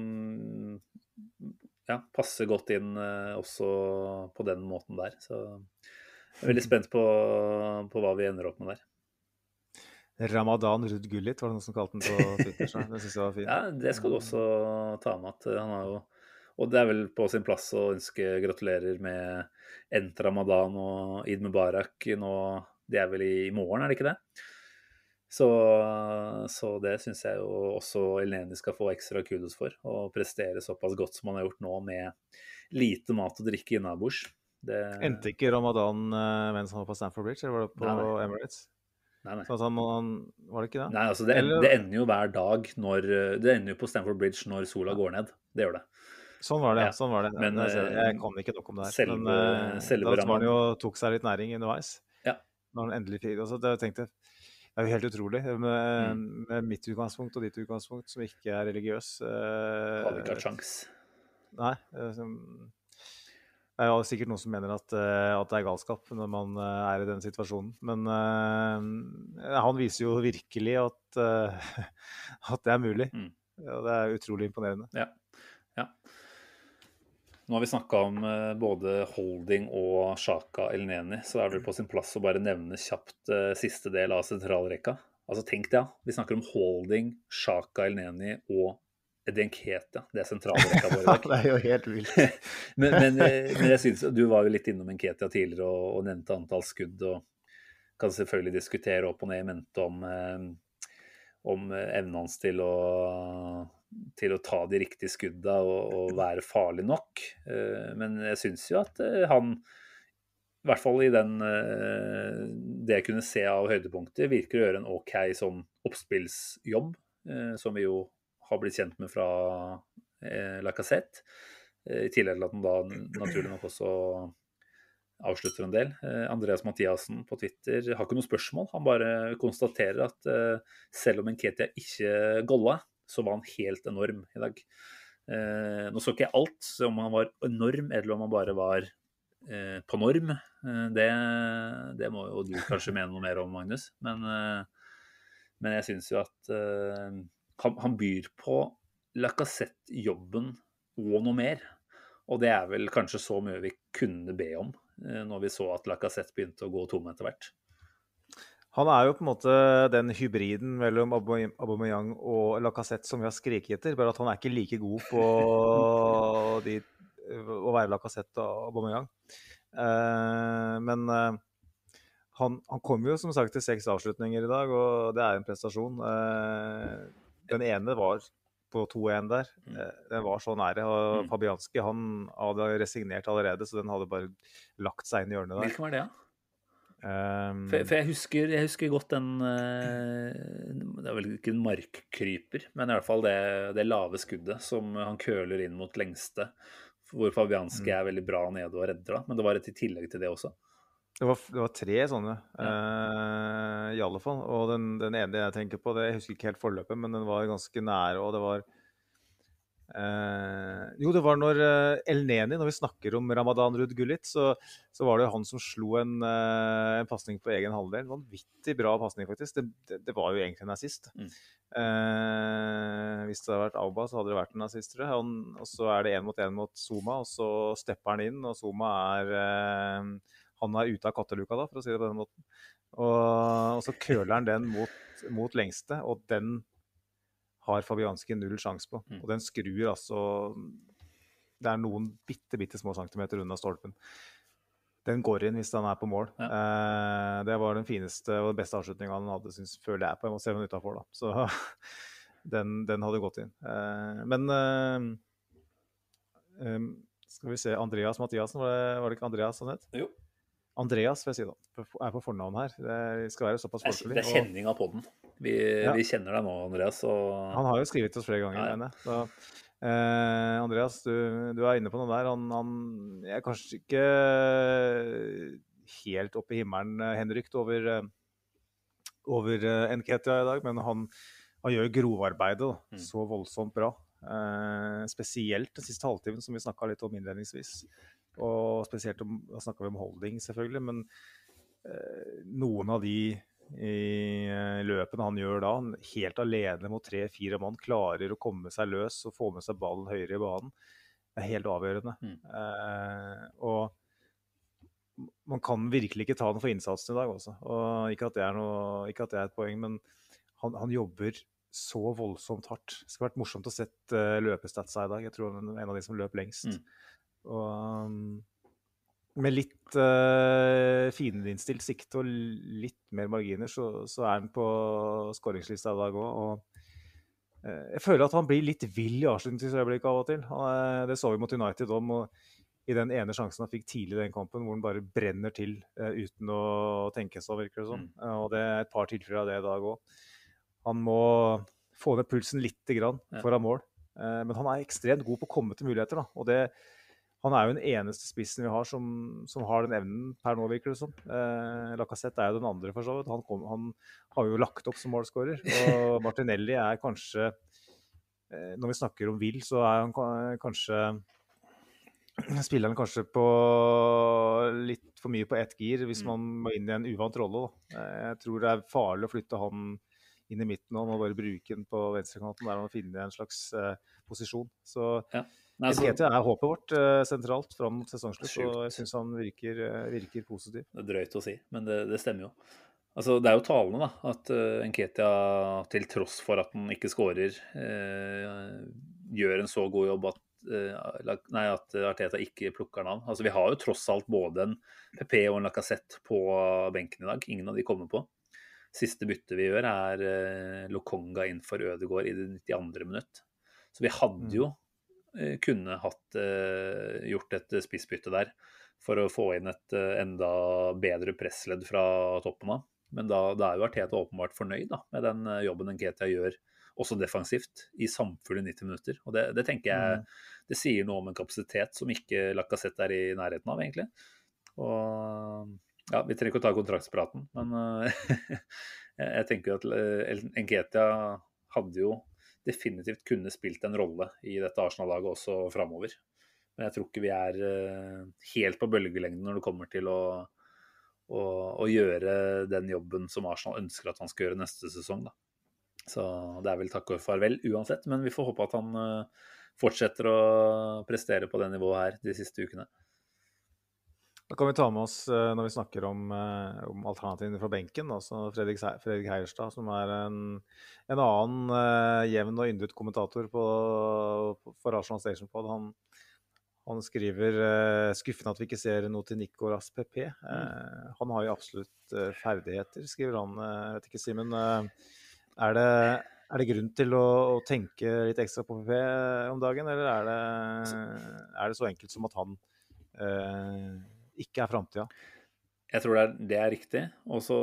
ja, passer godt inn uh, også på den måten der. Så jeg er veldig spent på, på hva vi ender opp med der.
Ramadan Ruud Gullit var det noen som kalte den på Twitter. Så det synes jeg var fint.
Ja, det skal du også ta med. at han har jo Og det er vel på sin plass å ønske gratulerer med endt Ramadan og id Mubarak nå Det er vel i morgen, er det ikke det? Så, så det syns jeg jo også Eleni skal få ekstra kudos for. Å prestere såpass godt som han har gjort nå, med lite mat og drikke innabords. Det...
Endte ikke Ramadan uh, mens han var på Stamford Bridge, eller var det på
Nei, nei.
Emirates?
Nei, nei.
Så han, var det ikke det?
Nei, altså det,
Eller-
det ender jo hver dag når Det ender jo på Stamford Bridge når sola går ned. Det gjør det.
Sånn var det.
Ja.
sånn var det.
Men,
jeg,
eh,
jeg kan ikke nok om det her.
selve-
men eh,
selve
da var han jo tok seg litt næring underveis.
Ja.
Når han endelig fikk altså, det. Jeg tenkte, det er jo helt utrolig med,
Mm.
med mitt utgangspunkt og ditt utgangspunkt, som ikke er religiøs. Uh,
Hadde ikke hatt sjans.
Nei. eh, som- Det er jo sikkert noen som mener at, eh, at det er galskap når man eh, er i den situasjonen. Men uh, han viser jo virkelig at, uh, at det er mulig.
Mm.
Ja, det er utrolig imponerende.
Ja. ja. Nå har vi snakka om eh, både Holding og Shaka Elneni, så er det på sin plass å bare nevne kjapt eh, siste del av sentralrekka. Altså Tenk det, ja. Vi snakker om Holding, Shaka Elneni og Edenkete. Det er sentralrekka vår i dag.
det er jo helt vilt.
men, men, eh, men jeg synes, du var jo litt innom Nketia tidligere og, og nevnte antall skudd. og Kan selvfølgelig diskutere opp og ned i mente om, om evnen hans til å, til å ta de riktige skudda og, og være farlig nok. Eh, Men jeg syns jo at eh, han, i hvert fall i den, eh, det jeg kunne se av høydepunkter, virker å gjøre en OK sånn oppspillsjobb, som vi jo har blitt kjent med fra Lacassette. I tillegg til at han da naturlig nok også avslutter en del. Andreas Mathiassen på Twitter har ikke noe spørsmål. Han bare konstaterer at selv om Nketia ikke golla, så var han helt enorm i dag. Eh, nå så ikke jeg alt, så om han var enorm eller om han bare var eh, på norm, eh, det, det må jo du kanskje mene noe mer om, Magnus. Men, eh, men jeg syns jo at eh, han, han byr på Lacassette-jobben og noe mer. Og det er vel kanskje så mye vi kunne be om, eh, når vi så at Lacassette begynte å gå tom etter hvert.
Han er jo på en måte den hybriden mellom Aubameyang og Lacassette som vi har skriket etter, bare at han er ikke like god på de, å være Lacassette og Aubameyang. Eh, men eh, han, han kom jo som sagt til seks avslutninger i dag, og det er jo en prestasjon. Eh, den ene var på 2-1 der.
Mm.
Eh, Den var så nære. Og
Mm.
Fabianski han hadde resignert allerede, så den hadde bare lagt seg inn i hjørnet der.
Hvilken var det, da?
Um,
For, for jeg, husker, jeg husker godt den eh, Det er vel ikke en markkryper, men i hvert fall det, det lave skuddet som han køler inn mot lengste. Hvor Fabianski
Mm.
er veldig bra nede og redder, da. Men det var et i tillegg til det også.
Det var, det var tre sånne, eh, i alle fall. Og den, den ene jeg tenker på, det, jeg husker ikke helt forløpet, men den var ganske nære. Og det var eh, Jo, det var når eh, El Neni, når vi snakker om Ramadan Ruud Gullit, så, så var det han som slo en, uh, en pasning på egen halvdel. Vanvittig bra pasning, faktisk. Det, det, det var jo egentlig en assist.
Mm.
Eh, hvis det hadde vært Auba, så hadde det vært en assist, tror jeg. Han, og så er det én mot én mot Zuma, og så stepper han inn, og Zuma er eh, han er ute av katteluka, da, for å si det på den måten. Og, og så køler han den mot, mot lengste, og den har Fabianski null sjanse på.
Mm.
Og den skrur altså Det er noen bitte, bitte små centimeter unna stolpen. den går inn hvis han er på mål.
Ja.
Eh, det var den fineste og beste avslutninga han hadde, synes, føler jeg, på en måte, utafor. Så den, den, hadde gått inn. Eh, men eh, um, skal vi se Andreas Mathiassen, var det, var det ikke Andreas han het?
Jo.
Andreas, vil jeg si da. Er på fornavn her. Det skal være såpass folkelig.
Det er kjenning av podden. Vi, ja. vi kjenner deg nå, Andreas. Og...
Han har jo skrevet til oss flere ganger, ja, mener jeg. Så, Eh, Andreas, du, du, er inne på noe der. Han, han er kanskje ikke helt oppe i himmelen eh, henrykt over, eh, over uh, Nketia i dag, men han, han gjør grovarbeidet mm. så voldsomt bra. Eh, spesielt den siste halvtimen, som vi snakka litt om innledningsvis. Og spesielt om, da snakka vi om holding, selvfølgelig, men eh, noen av de i eh, løpene han gjør da, helt alene mot tre-fire mann, klarer å komme seg løs og få med seg ballen høyere i banen, er helt avgjørende. Mm. Eh, og man kan virkelig ikke ta den for innsatsen i dag også. Og ikke at det er, noe, ikke at det er et poeng, men han, han, jobber så voldsomt hardt. Det skulle vært morsomt å sett uh, løpestatsa i dag. Jeg tror han er en av de som løp lengst. Mm. Og um, med litt uh, fininnstilt sikte og litt mer marginer, så, så er han på skåringslista i dag òg. Og uh, jeg føler at han blir litt vill i avslutningsøyeblikket av og til. Han, det så vi mot United om. og i den ene sjansen han fikk tidlig i den kampen, hvor han bare brenner til uh, uten å tenke seg virker det som. Mm. og det er et par tilfeller av det i dag òg. Han må få ned pulsen lite grann foran mål. men han er ekstremt god på å komme til muligheter. Da. og det han er jo den eneste spissen vi har som, som har den evnen per nå, virker det som. Eh, Lacassette er jo den andre, for så vidt. Han, kom, han, har jo lagt opp som målskårer. Og Martinelli er kanskje eh, Når vi snakker om Will, så er han kanskje Spiller han kanskje på litt for mye på ett gir hvis mm. man må inn i en uvant rolle. Da. Eh, jeg tror det er farlig å flytte han inn i midten og bare bruke den på venstrekanten der han finner en slags eh, posisjon. Så ja. Nei, så... Ketia er håpet vårt uh, sentralt fram mot sesongslutt, og jeg syns han virker, uh, virker, positiv.
Det er drøyt å si, men det, det stemmer jo. Altså, det er jo talende da, at uh, Nketia, til tross for at han ikke skårer, uh, gjør en så god jobb at, uh, nei, at Arteta ikke plukker navn. Altså, vi har jo tross alt både en PP og en Lacassette på benken i dag. Ingen av de kommer på. Siste bytte vi gjør, er Lokonga inn for Ødegaard i det 92. minutt. Så vi hadde mm. jo Eh, kunne hatt, eh, gjort et spissbytte der for å få inn et eh, enda bedre pressledd fra toppen av. Men da, da er jo Arteta åpenbart fornøyd da, med den jobben Nketia gjør, også defensivt, i samfulle 90 minutter. Og det, det, tenker jeg mm. det sier noe om en kapasitet som ikke Lacassette er i nærheten av, egentlig. Og ja, vi trenger ikke å ta kontraktspraten, men jeg tenker at Nketia hadde jo definitivt kunne spilt en rolle i dette Arsenal-laget også framover. Men jeg tror ikke vi er eh, helt på bølgelengden når det kommer til å, å, å, gjøre den jobben som Arsenal ønsker at han skal gjøre neste sesong. Da. Så det er vel takk og farvel uansett, men vi får håpe at han eh, fortsetter å prestere på det nivået her de siste ukene.
Da kan vi ta med oss, eh, når vi snakker om, eh, om alternativene fra benken, altså Fredrik, Fredrik Heierstad, som er en, en annen uh, jevn og yndet kommentator på, for Arsenal Station Pod. Han, han skriver uh, skuffende at vi ikke ser noe til Nicolas PP. Uh, mm. Han har jo absolutt ferdigheter, skriver han. Jeg vet ikke, Simen. Er det, er det grunn til å, å, tenke litt ekstra på PP om dagen, eller er det, er det så enkelt som at han ikke er framtida.
Jeg tror det er, det er riktig. Og så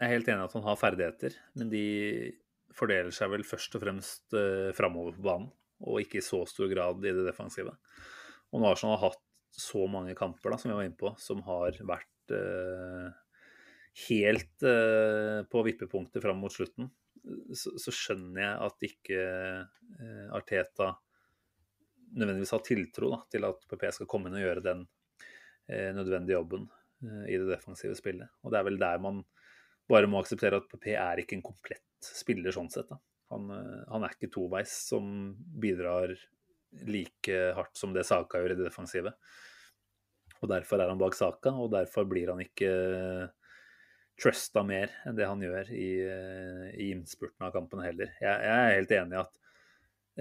er jeg helt enig i at han har ferdigheter, men de fordeler seg vel først og fremst eh, framover på banen, og ikke i så stor grad i det defensive. Og Arsenal har hatt så mange kamper da, som vi var inne på, som har vært eh, helt eh, på vippepunktet fram mot slutten, så, så, skjønner jeg at ikke eh, Arteta nødvendigvis har tiltro da, til at PP skal komme inn og gjøre den nødvendige jobben eh, i det defensive spillet. Og det er vel der man bare må akseptere at PP er ikke en komplett spiller sånn sett. Han, eh, han, er ikke toveis som bidrar like hardt som det Saka gjør i det defensive. Og derfor er han bak Saka, og derfor blir han ikke trusta mer enn det han gjør i, i innspurten av kampen heller. Jeg, jeg, er helt enig i at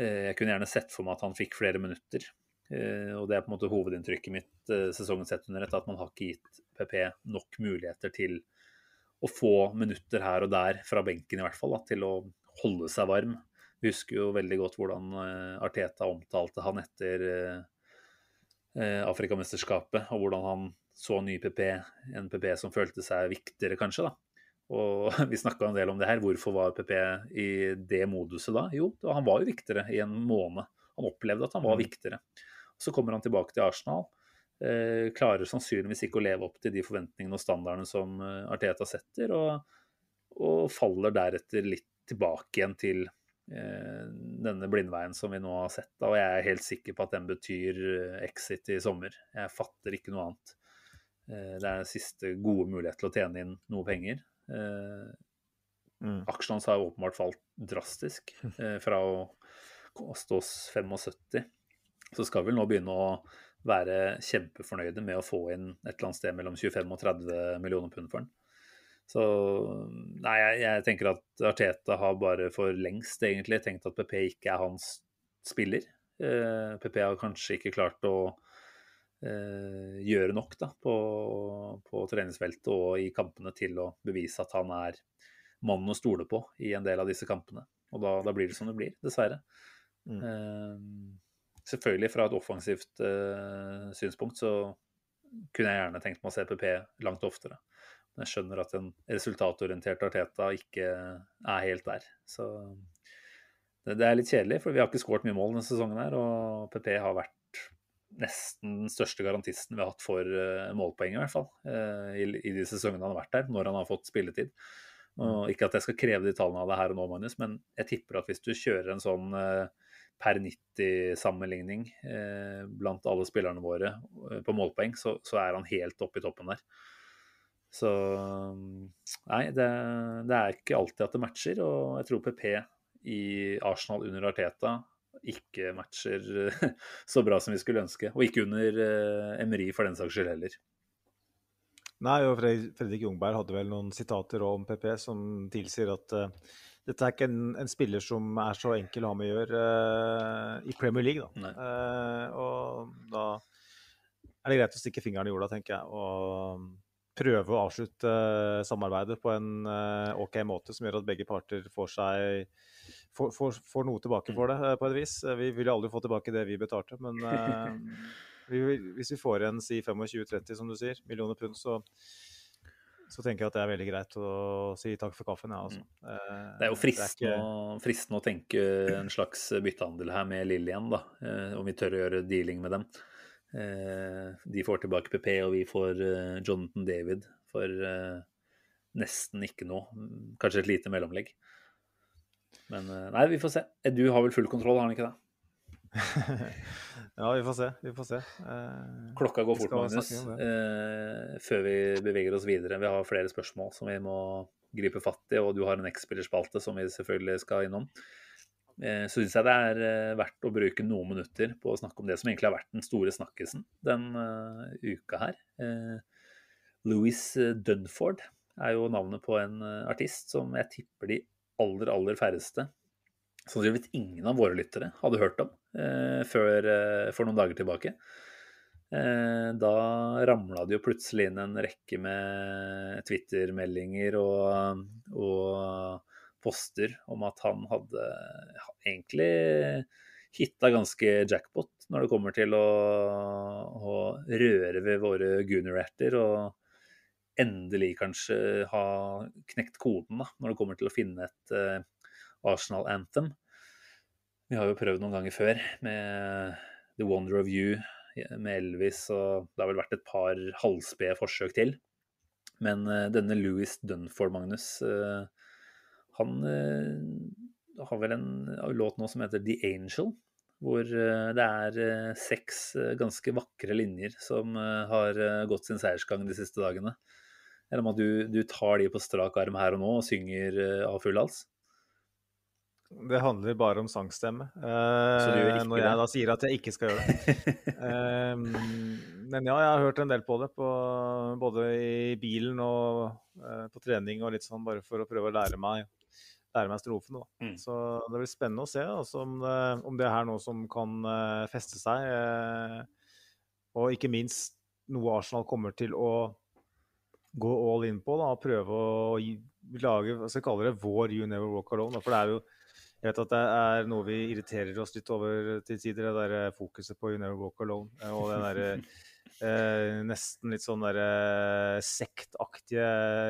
jeg kunne gjerne sett for meg at han fikk flere minutter Eh, og det er på en måte hovedinntrykket mitt eh, sesongen sett under dette, at man har ikke gitt PP nok muligheter til å få minutter her og der, fra benken i hvert fall, da, til å holde seg varm. Vi husker jo veldig godt hvordan eh, Arteta omtalte han etter Afrikamesterskapet, og hvordan han så ny PP, en PP som følte seg viktigere, kanskje. da. Og vi snakka en del om det her. Hvorfor var PP i det moduset da? Jo, han var jo viktigere i en måned. Han opplevde at han var mm. viktigere. Så kommer han tilbake til Arsenal. Eh, klarer sannsynligvis ikke å leve opp til de forventningene og standardene som eh, Arteta setter, og, og faller deretter litt tilbake igjen til eh, denne blindveien som vi nå har sett. Og jeg er helt sikker på at den betyr eh, exit i sommer. Jeg fatter ikke noe annet. Eh, det er siste gode mulighet til å tjene inn noe penger. Eh, mm. Aksjene hans har åpenbart falt drastisk fra å koste oss 75 så skal vi nå begynne å være kjempefornøyde med å få inn et eller annet sted mellom 25 og 30 millioner pund for den. Så nei, jeg, jeg, tenker at Arteta har bare for lengst egentlig tenkt at PP ikke er hans spiller. Eh, PP har kanskje ikke klart å eh, gjøre nok da, på, på, treningsfeltet og i kampene til å bevise at han er mannen å stole på i en del av disse kampene. Og da, da blir det som det blir, dessverre. Mm. Eh, Selvfølgelig fra et offensivt uh, synspunkt så kunne jeg gjerne tenkt meg å se PP langt oftere. Men jeg skjønner at en resultatorientert Arteta ikke er helt der. Så det, det er litt kjedelig, for vi har ikke skåret mye mål denne sesongen her. Og PP har vært nesten den største garantisten vi har hatt for uh, målpoeng, i hvert fall. Uh, i, i, de sesongene han har vært der, når han har fått spilletid. Og ikke at jeg skal kreve de tallene av deg her og nå, Magnus, men jeg tipper at hvis du kjører en sånn uh, per 90-sammenligning eh, blant alle spillerne våre eh, på målpoeng, så, så, er han helt oppe i toppen der. Så Nei, det, det, er ikke alltid at det matcher. Og jeg tror PP i Arsenal under Arteta ikke matcher så bra som vi skulle ønske. Og ikke under eh, Emery for den saks skyld heller.
Nei, og Fredrik Jungberg hadde vel noen sitater om PP som tilsier at uh, dette er ikke en, en, spiller som er så enkel å ha med å gjøre uh, i Premier League. Da. Uh, og da er det greit å stikke fingeren i jorda, tenker jeg. Og prøve å avslutte uh, samarbeidet på en OK måte som gjør at begge parter får seg får, får, får noe tilbake for det, på et vis. Vi vil aldri få tilbake det vi betalte, men vi, hvis vi får igjen si 25-30, som du sier, millioner pund, så så tenker jeg at det er veldig greit å si takk for kaffen. Ja, altså.
Mm. Eh, det er jo fristende, ikke... fristende, å tenke en slags byttehandel her med Lill igjen, da. Eh, om vi tør å gjøre dealing med dem. Eh, de får tilbake PP, og vi får Jonathan David for nesten ikke noe. Kanskje et lite mellomlegg. Men nei, vi får se. Du har vel full kontroll, har han ikke det?
ja, vi får se. Vi får se.
Eh, Klokka går fort, Magnus. Eh, før vi beveger oss videre. Vi har flere spørsmål som vi må gripe fatt i, og du har en X-spillerspalte som vi selvfølgelig skal innom. Eh, så syns jeg det er eh, verdt å bruke noen minutter på å snakke om det som egentlig har vært den store snakkisen den uh, uka her. Eh, Louis Dunford er jo navnet på en artist som jeg tipper de aller, aller færreste sannsynligvis ingen av våre lyttere hadde hørt om eh, før eh, for noen dager tilbake. Eh, da ramla det jo plutselig inn en rekke med Twitter-meldinger og, og, poster om at han hadde egentlig hitta ganske jackpot når det kommer til å, å røre ved våre gunner-erter. Og endelig kanskje ha knekt koden da, når det kommer til å finne et uh, Arsenal Anthem. Vi har jo prøvd noen ganger før med The Wonder of You med Elvis, og det har vel vært et par halvspede forsøk til. Men uh, denne Louis Dunford, Magnus, uh, han uh, har vel en låt nå som heter The Angel. Hvor det er seks ganske vakre linjer som har gått sin seiersgang de siste dagene. Eller om at du, du tar de på strak arm her og nå og synger av full hals?
Det handler bare om sangstemme. Eh, når jeg da sier at jeg ikke skal gjøre det. eh, men ja, jeg har hørt en del på det. På, både i bilen og eh, på trening og litt sånn, bare for å prøve å lære meg lære meg strofene.
Mm.
Så det blir spennende å se altså, om, det, om det er noe som kan eh, feste seg. eh, og ikke minst noe Arsenal kommer til å gå all in på. Da, og prøve å lage hva skal jeg kalle det, vår You Never Walk Alone. Da, for det er jo jeg vet at det er noe vi irriterer oss litt over til tider, det der eh, fokuset på You Never Walk Alone. eh, Og den derre eh, nesten litt sånn derre sektaktige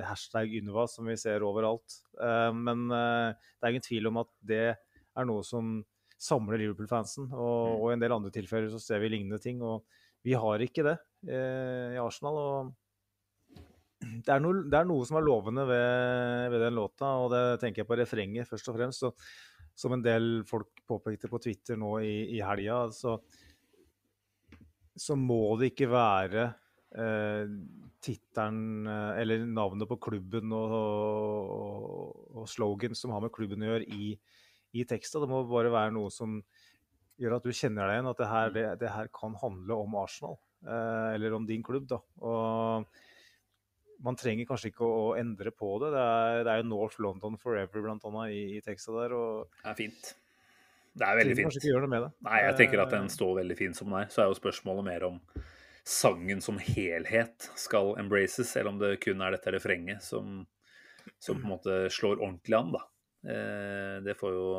hashtag Ynva som vi ser overalt. Eh, men eh, det er ingen tvil om at det er noe som samler Liverpool-fansen. Og, og i en del andre tilfeller så ser vi lignende ting. Og vi har ikke det eh, i Arsenal. og det er, noe, det er noe som er lovende ved, ved den låta, og det tenker jeg på refrenget først og fremst. Og, som en del folk påpekte på Twitter nå i, i helga, så, så må det ikke være eh, tittelen eh, eller navnet på klubben og, og, og slogan som har med klubben å gjøre i, i teksta. Det må bare være noe som gjør at du kjenner deg igjen, at det her, det, det her kan handle om Arsenal. Eh, eller om din klubb, da. Og man trenger kanskje ikke å, å endre på det. Det er, det er jo North London Forever blant annet i, i teksta der. og
Det er fint. Det er veldig fint.
ikke med det.
Nei, jeg tenker at den står veldig fin som den er. Så er jo spørsmålet mer om sangen som helhet skal embraces, eller om det kun er dette refrenget som, som på en måte slår ordentlig an, da. Eh, det får jo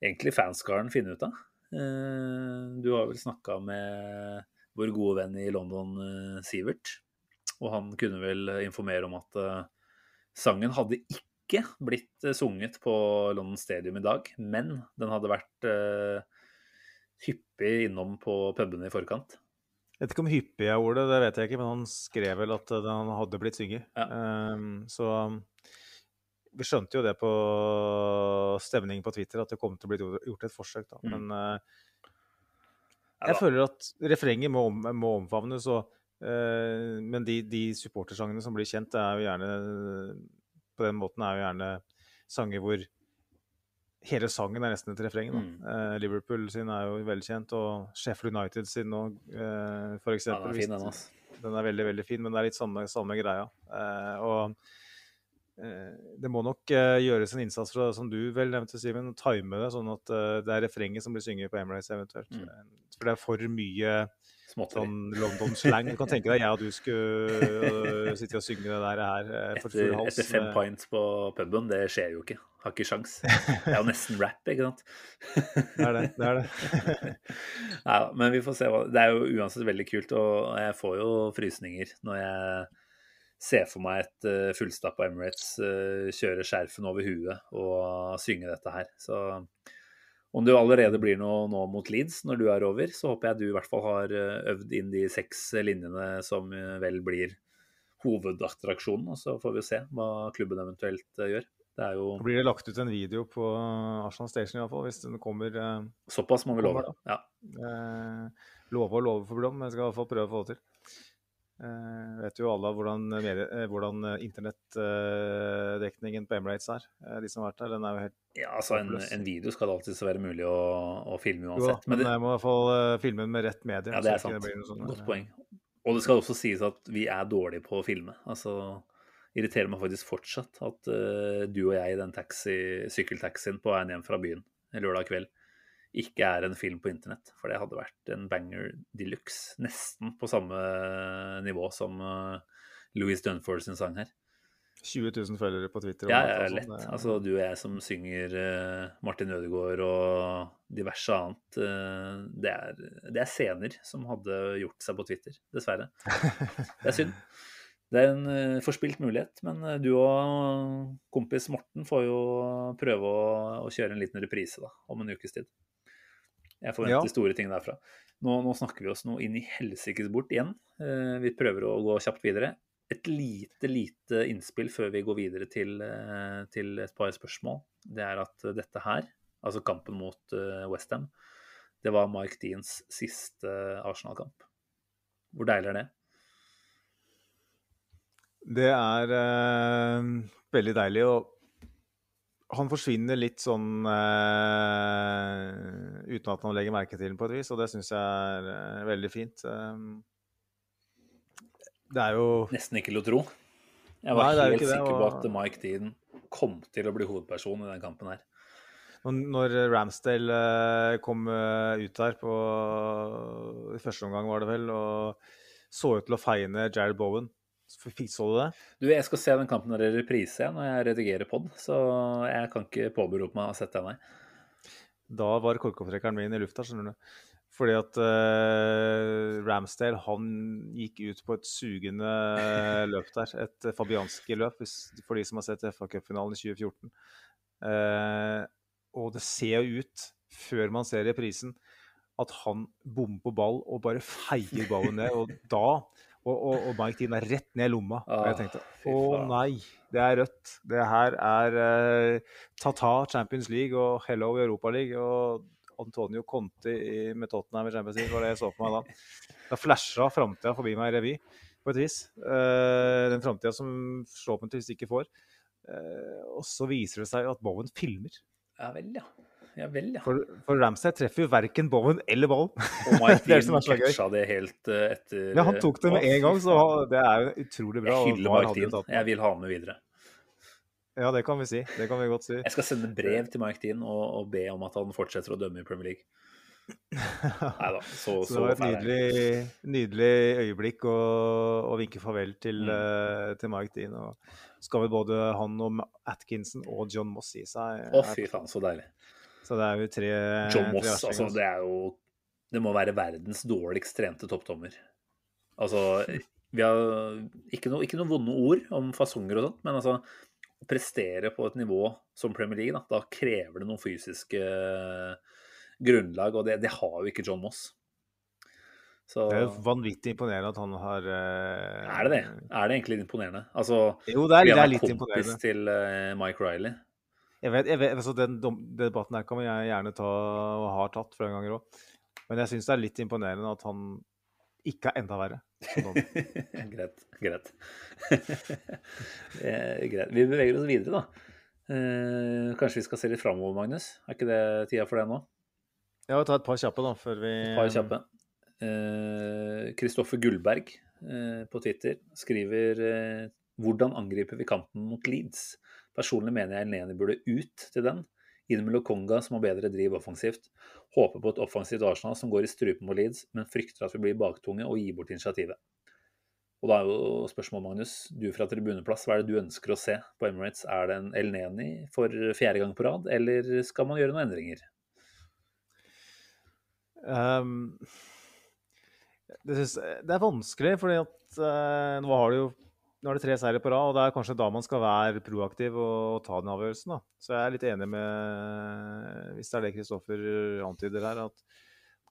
egentlig fanskaren finne ut av. Eh, du har vel snakka med vår gode venn i London, eh, Sivert. Og han kunne vel informere om at eh, sangen hadde ikke blitt eh, sunget på London Stadium i dag, men den hadde vært eh, hyppig innom på pubene i forkant.
Jeg vet ikke om hyppig er ordet, det vet jeg ikke, men han skrev vel at den hadde blitt synget.
Ja.
Um, så vi skjønte jo det på stemningen på Twitter, at det kom til å bli gjort et forsøk. da.
Mm.
Men eh,
Ja
jeg
da.
føler at refrenget må, må omfavnes. Og, eh, men de, de supportersangene som blir kjent, er jo gjerne på den måten er jo gjerne sanger hvor hele sangen er nesten et refreng.
Mm.
Uh, Liverpool sin er jo velkjent, og Sheffield United sin òg, uh, for
Ja,
eksempel.
den er fin, den,
den er veldig, veldig fin, men det er litt samme, samme greia. Uh, og eh, det må nok eh, gjøres en innsats fra, som du vel nevnte, Simen, å time det, sånn at eh, det er refrenget som blir synget på Emirates eventuelt.
Mm.
Eh, For det er for mye
Småtteri.
sånn London-slang. Du kan tenke deg jeg og du skulle øh, sitte og synge det der her for
Etter,
hals.
etter fem pints på puben, det skjer jo ikke. Har ikke sjans. Det er jo nesten rap, ikke sant?
Det er det. det, er det.
ja, men vi får se. hva Det er jo uansett veldig kult, og jeg får jo frysninger når jeg ser for meg et uh, fullstappa Emirates uh, kjøre skjerfen over huet og synge dette her. Så om jo allerede blir noe nå mot Leeds når du er over, så håper jeg du i hvert fall har eh, øvd inn de seks linjene som eh, vel blir hovedattraksjonen. Og så får vi se hva klubben eventuelt eh, gjør. Det er jo
Da blir det lagt ut en video på Arsenal Station i hvert fall, hvis den kommer.
Såpass, må vi love. Ja.
eh, love og love for Blom, men jeg skal i hvert fall prøve å få det til. Eh, vet jo alle hvordan, eh, hvordan eh, internettdekningen på Emirates er. De som har vært der, den er jo helt
Ja, altså en, en video skal det alltid være mulig å, å filme
Jo
uansett.
men
Men det,
jeg må i hvert fall filme med rett medie.
ja, det er sant.
Det sånn,
Godt poeng. Og det skal også sies at vi er dårlige på å filme. Altså, irriterer meg faktisk fortsatt at uh, du og jeg i den taxi, sykkeltaxien på veien hjem fra byen lørdag kveld ikke er en film på internett. For det hadde vært en banger de luxe. Nesten på samme nivå som uh, Louis Dunford sin sang her.
20 000 følgere på Twitter.
Ja, ja, lett. Altså, du og jeg som synger eh, Martin Ødegaard og diverse annet. eh, det, er, det er scener som hadde gjort seg på Twitter, dessverre. Det er synd. Det er en eh, forspilt mulighet, men eh, du og kompis Morten får jo prøve å, å kjøre en liten reprise da, om en ukes tid. Jeg forventer
Ja.
store ting derfra. Nå, nå snakker vi oss noe inn i helsikes bort igjen. Eh, vi prøver å gå kjapt videre et lite, lite innspill før vi går videre til, eh, til et par spørsmål. Det er at dette her, altså kampen mot Westham, det var Mike Deans siste Arsenal-kamp. Hvor deilig er det?
Det er eh, veldig deilig. Og han forsvinner litt sånn uh, uten at han legger merke til den på et vis, og det syns jeg er uh, veldig fint. Um, det er jo
Nesten ikke til å tro. Jeg var
er
helt sikker på at Mike Dean kom til å bli hovedperson i den kampen her.
Når Ramsdale kom ut der på i første omgang, var det vel, og så ut til å feie ned Jared Bowen. Så du det?
Du, Jeg skal se den kampen der i reprise når jeg redigerer pod, så jeg kan ikke påberope meg å ha sett den, nei.
Da var korkopptrekkeren min i lufta, skjønner du. Fordi at uh, Ramsdale han gikk ut på et sugende løp der. Et fabianski-løp, for de som har sett FA-cupfinalen i 2014. Uh, og det ser jo ut, før man ser reprisen, at han bommer på ball og bare feier ballen ned. Og da Og, og, og Dean er rett ned i lomma. Og jeg
Ah,
tenkte å nei, det er rødt. Det her er eh, ta-ta Champions League og hello Europa League. Og Antonio Conti i- med Tottenham i Champions League var det jeg så for meg da. Da flasha framtida forbi meg i revy, på et vis. Eh, den framtida som forhåpentligvis ikke får. Eh, og så viser det seg at Bowen filmer.
Ja vel, ja. Ja vel, ja.
For, for Ramsay treffer jo verken Bowen eller ballen.
Og Mike Dean
så
catcha det helt uh, etter
Ja, han tok det med en gang, så det er jo utrolig bra.
Jeg hyller Mike Dean. Jeg vil ha han med videre.
Ja, det kan vi si. Det kan vi godt si.
Jeg skal sende brev til Mike Dean og, og be om at han fortsetter å dømme i Premier League. Nei da, så,
Så det var et nydelig, nydelig øyeblikk å, å vinke farvel til,
Mm.
uh, til Mike Dean. Og skal vel både han og Atkinson og John Moss gi seg.
Å,
her.
fy faen, så deilig.
Så det er jo tre
John Moss,
tre
altså, det er jo Det må være verdens dårligst trente toppdommer. Altså, vi har ikke noen ikke noe vonde ord om fasonger og sånt, men altså å prestere på et nivå som Premier League, da, da krever det noen fysiske grunnlag, og det, det har jo ikke John Moss. Så
Det er jo vanvittig imponerende at han har uh...
er det det? Er det egentlig imponerende? Altså,
Jo, det er, det er litt
kompis til uh, Mike Riley.
Jeg vet, jeg vet, altså den, debatten her kan man gjerne ta, og har tatt flere ganger òg. Men jeg syns det er litt imponerende at han ikke er enda verre.
greit. Greit. Eh, greit. Vi beveger oss videre, da. Eh, kanskje vi skal se litt framover, Magnus? Er ikke det tida for det nå?
Ja, ta et par kjappe, da, før vi
Et par kjappe. Kristoffer Gullberg eh, på Twitter skriver eh, Hvordan angriper vi kampen mot Leeds? Personlig mener jeg Elneni burde ut til den. Inn med Lokonga, som har bedre driv offensivt. Håper på et offensivt Arsenal som går i strupen på Leeds, men frykter at vi blir baktunge og gir bort initiativet. Og da er jo spørsmålet, Magnus, du fra tribuneplass, hva er det du ønsker å se på Emirates? Er det en Elneni for fjerde gang på rad, eller skal man gjøre noen endringer?
Um, det, synes, det er vanskelig, fordi at uh, nå har du jo nå er det tre seire på rad, og det er kanskje da man skal være proaktiv og ta den avgjørelsen. da. Så jeg er litt enig med, hvis det er det Kristoffer antyder her, at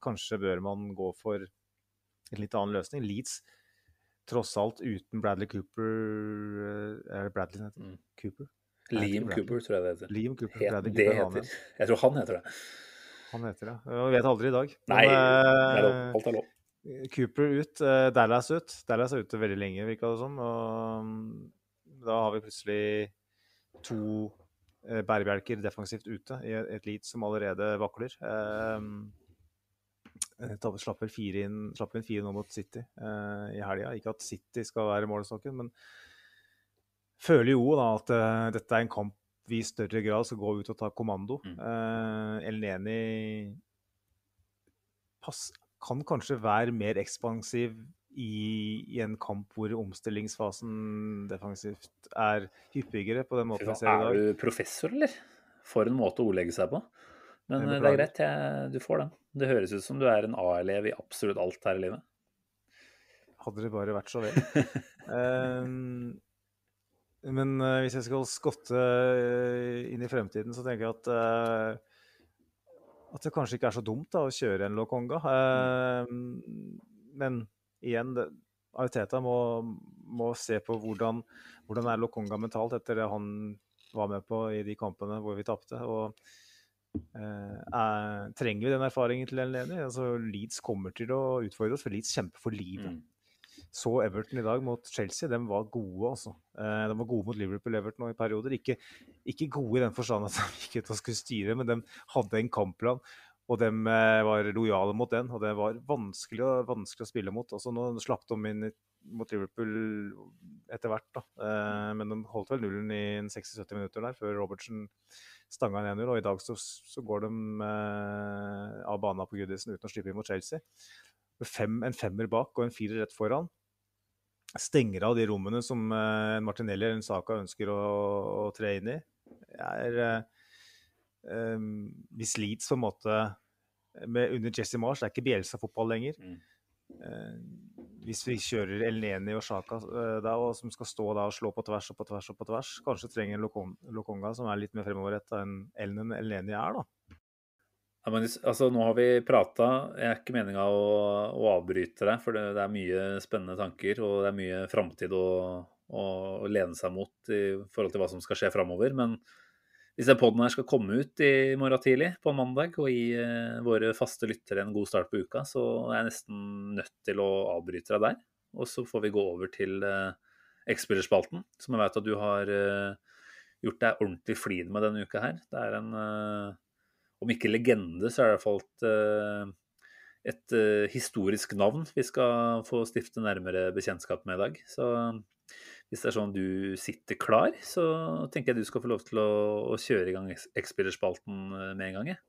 kanskje bør man gå for en litt annen løsning. Leeds, tross alt uten Bradley Cooper eh, Er det Bradley heter?
Mm.
Cooper? Er
Liam? Cooper, tror jeg det heter.
Liam Cooper.
Het,
Bradley
det
Cooper er
heter. Jeg tror han heter det.
Han heter det. Jeg vet aldri i dag.
Nei,
Men,
det er lov.
eh,
alt er lov.
Cooper ut, eh, Dallas ut. Dallas er ute veldig lenge, virka det som. Og mm, da har vi plutselig to eh, bærebjelker defensivt ute i et Leeds som allerede vakler. Eh, Tabbe slapp vel fire inn, slapp inn fire nå mot City i helga. Ikke at City skal være målestokken, men føler jo da at dette er en kamp vi i større grad skal gå ut og ta kommando.
Mm.
El Neni pass, kan kanskje være mer ekspansiv i, i en kamp hvor omstillingsfasen defensivt er hyppigere på den måten vi ser i dag.
Er du professor, eller? For en måte å ordlegge seg på. Men
Jeg
det er greit, jeg, du får den. Det høres ut som du er en A-elev i absolutt alt her i livet.
Hadde det bare vært så vel. um, men eh, hvis jeg skal skotte eh, inn i fremtiden, så tenker jeg at eh, at det kanskje ikke er så dumt da, å kjøre en Lokonga. Ehm, men igjen, det, Ariteta må, må se på hvordan, hvordan er Lokonga mentalt etter det han var med på i de kampene hvor vi tapte. og eh, er, trenger vi den erfaringen til Elneny? Altså, Leeds kommer til å utfordre oss, for Leeds kjemper for livet.
Mm.
Så Everton i dag mot Chelsea, de var gode, altså. Eh, de var gode mot Liverpool Everton i perioder. Ikke, ikke gode i den forstand at de ikke skulle styre, men de hadde en kampplan. Og de eh, var lojale mot den, og det var vanskelig, vanskelig å spille mot. Altså, nå slapp de inn mot Liverpool etter hvert, da. Eh, men de holdt vel nullen i en 60-70 minutter der, før Robertsen stanga en 1-0. Og i dag så, så går de av banen på Goodison uten å slippe inn mot Chelsea. Fem, en femmer bak og en firer rett foran. Stenger av de rommene som eh, Martinelli eller Saka ønsker å, å tre inn i. Er eh, Um, hvis Leeds på en måte med, Under Jesse Marsh er ikke Bielsa fotball lenger.
Mm.
Eh, hvis vi kjører Elneni og Sjaka eh, som skal stå da og slå på tvers og på tvers og på tvers, kanskje trenger en Lokonga som er litt mer fremoverretta enn Elneni er, da.
Ja, altså, nå har vi prata. Jeg er ikke meninga å, å avbryte deg, for det, det er mye spennende tanker og det er mye framtid å, å, å lene seg mot i forhold til hva som skal skje framover. Men hvis den poden her skal komme ut i morgen tidlig, på mandag, og gi eh, våre faste lyttere en god start på uka, så er jeg nesten nødt til å avbryte deg der. Og så får vi gå over til eh, X-spillerspalten, som jeg vet at du har eh, gjort deg ordentlig flid med denne uka her. Det er en eh, om ikke legende, så er det i hvert fall et, eh, et eh, historisk navn vi skal få stifte nærmere bekjentskap med i dag. Så hvis det er sånn du sitter klar, så tenker jeg du skal få lov til å, å kjøre i gang X-spillerspalten eh, med en gang. jeg.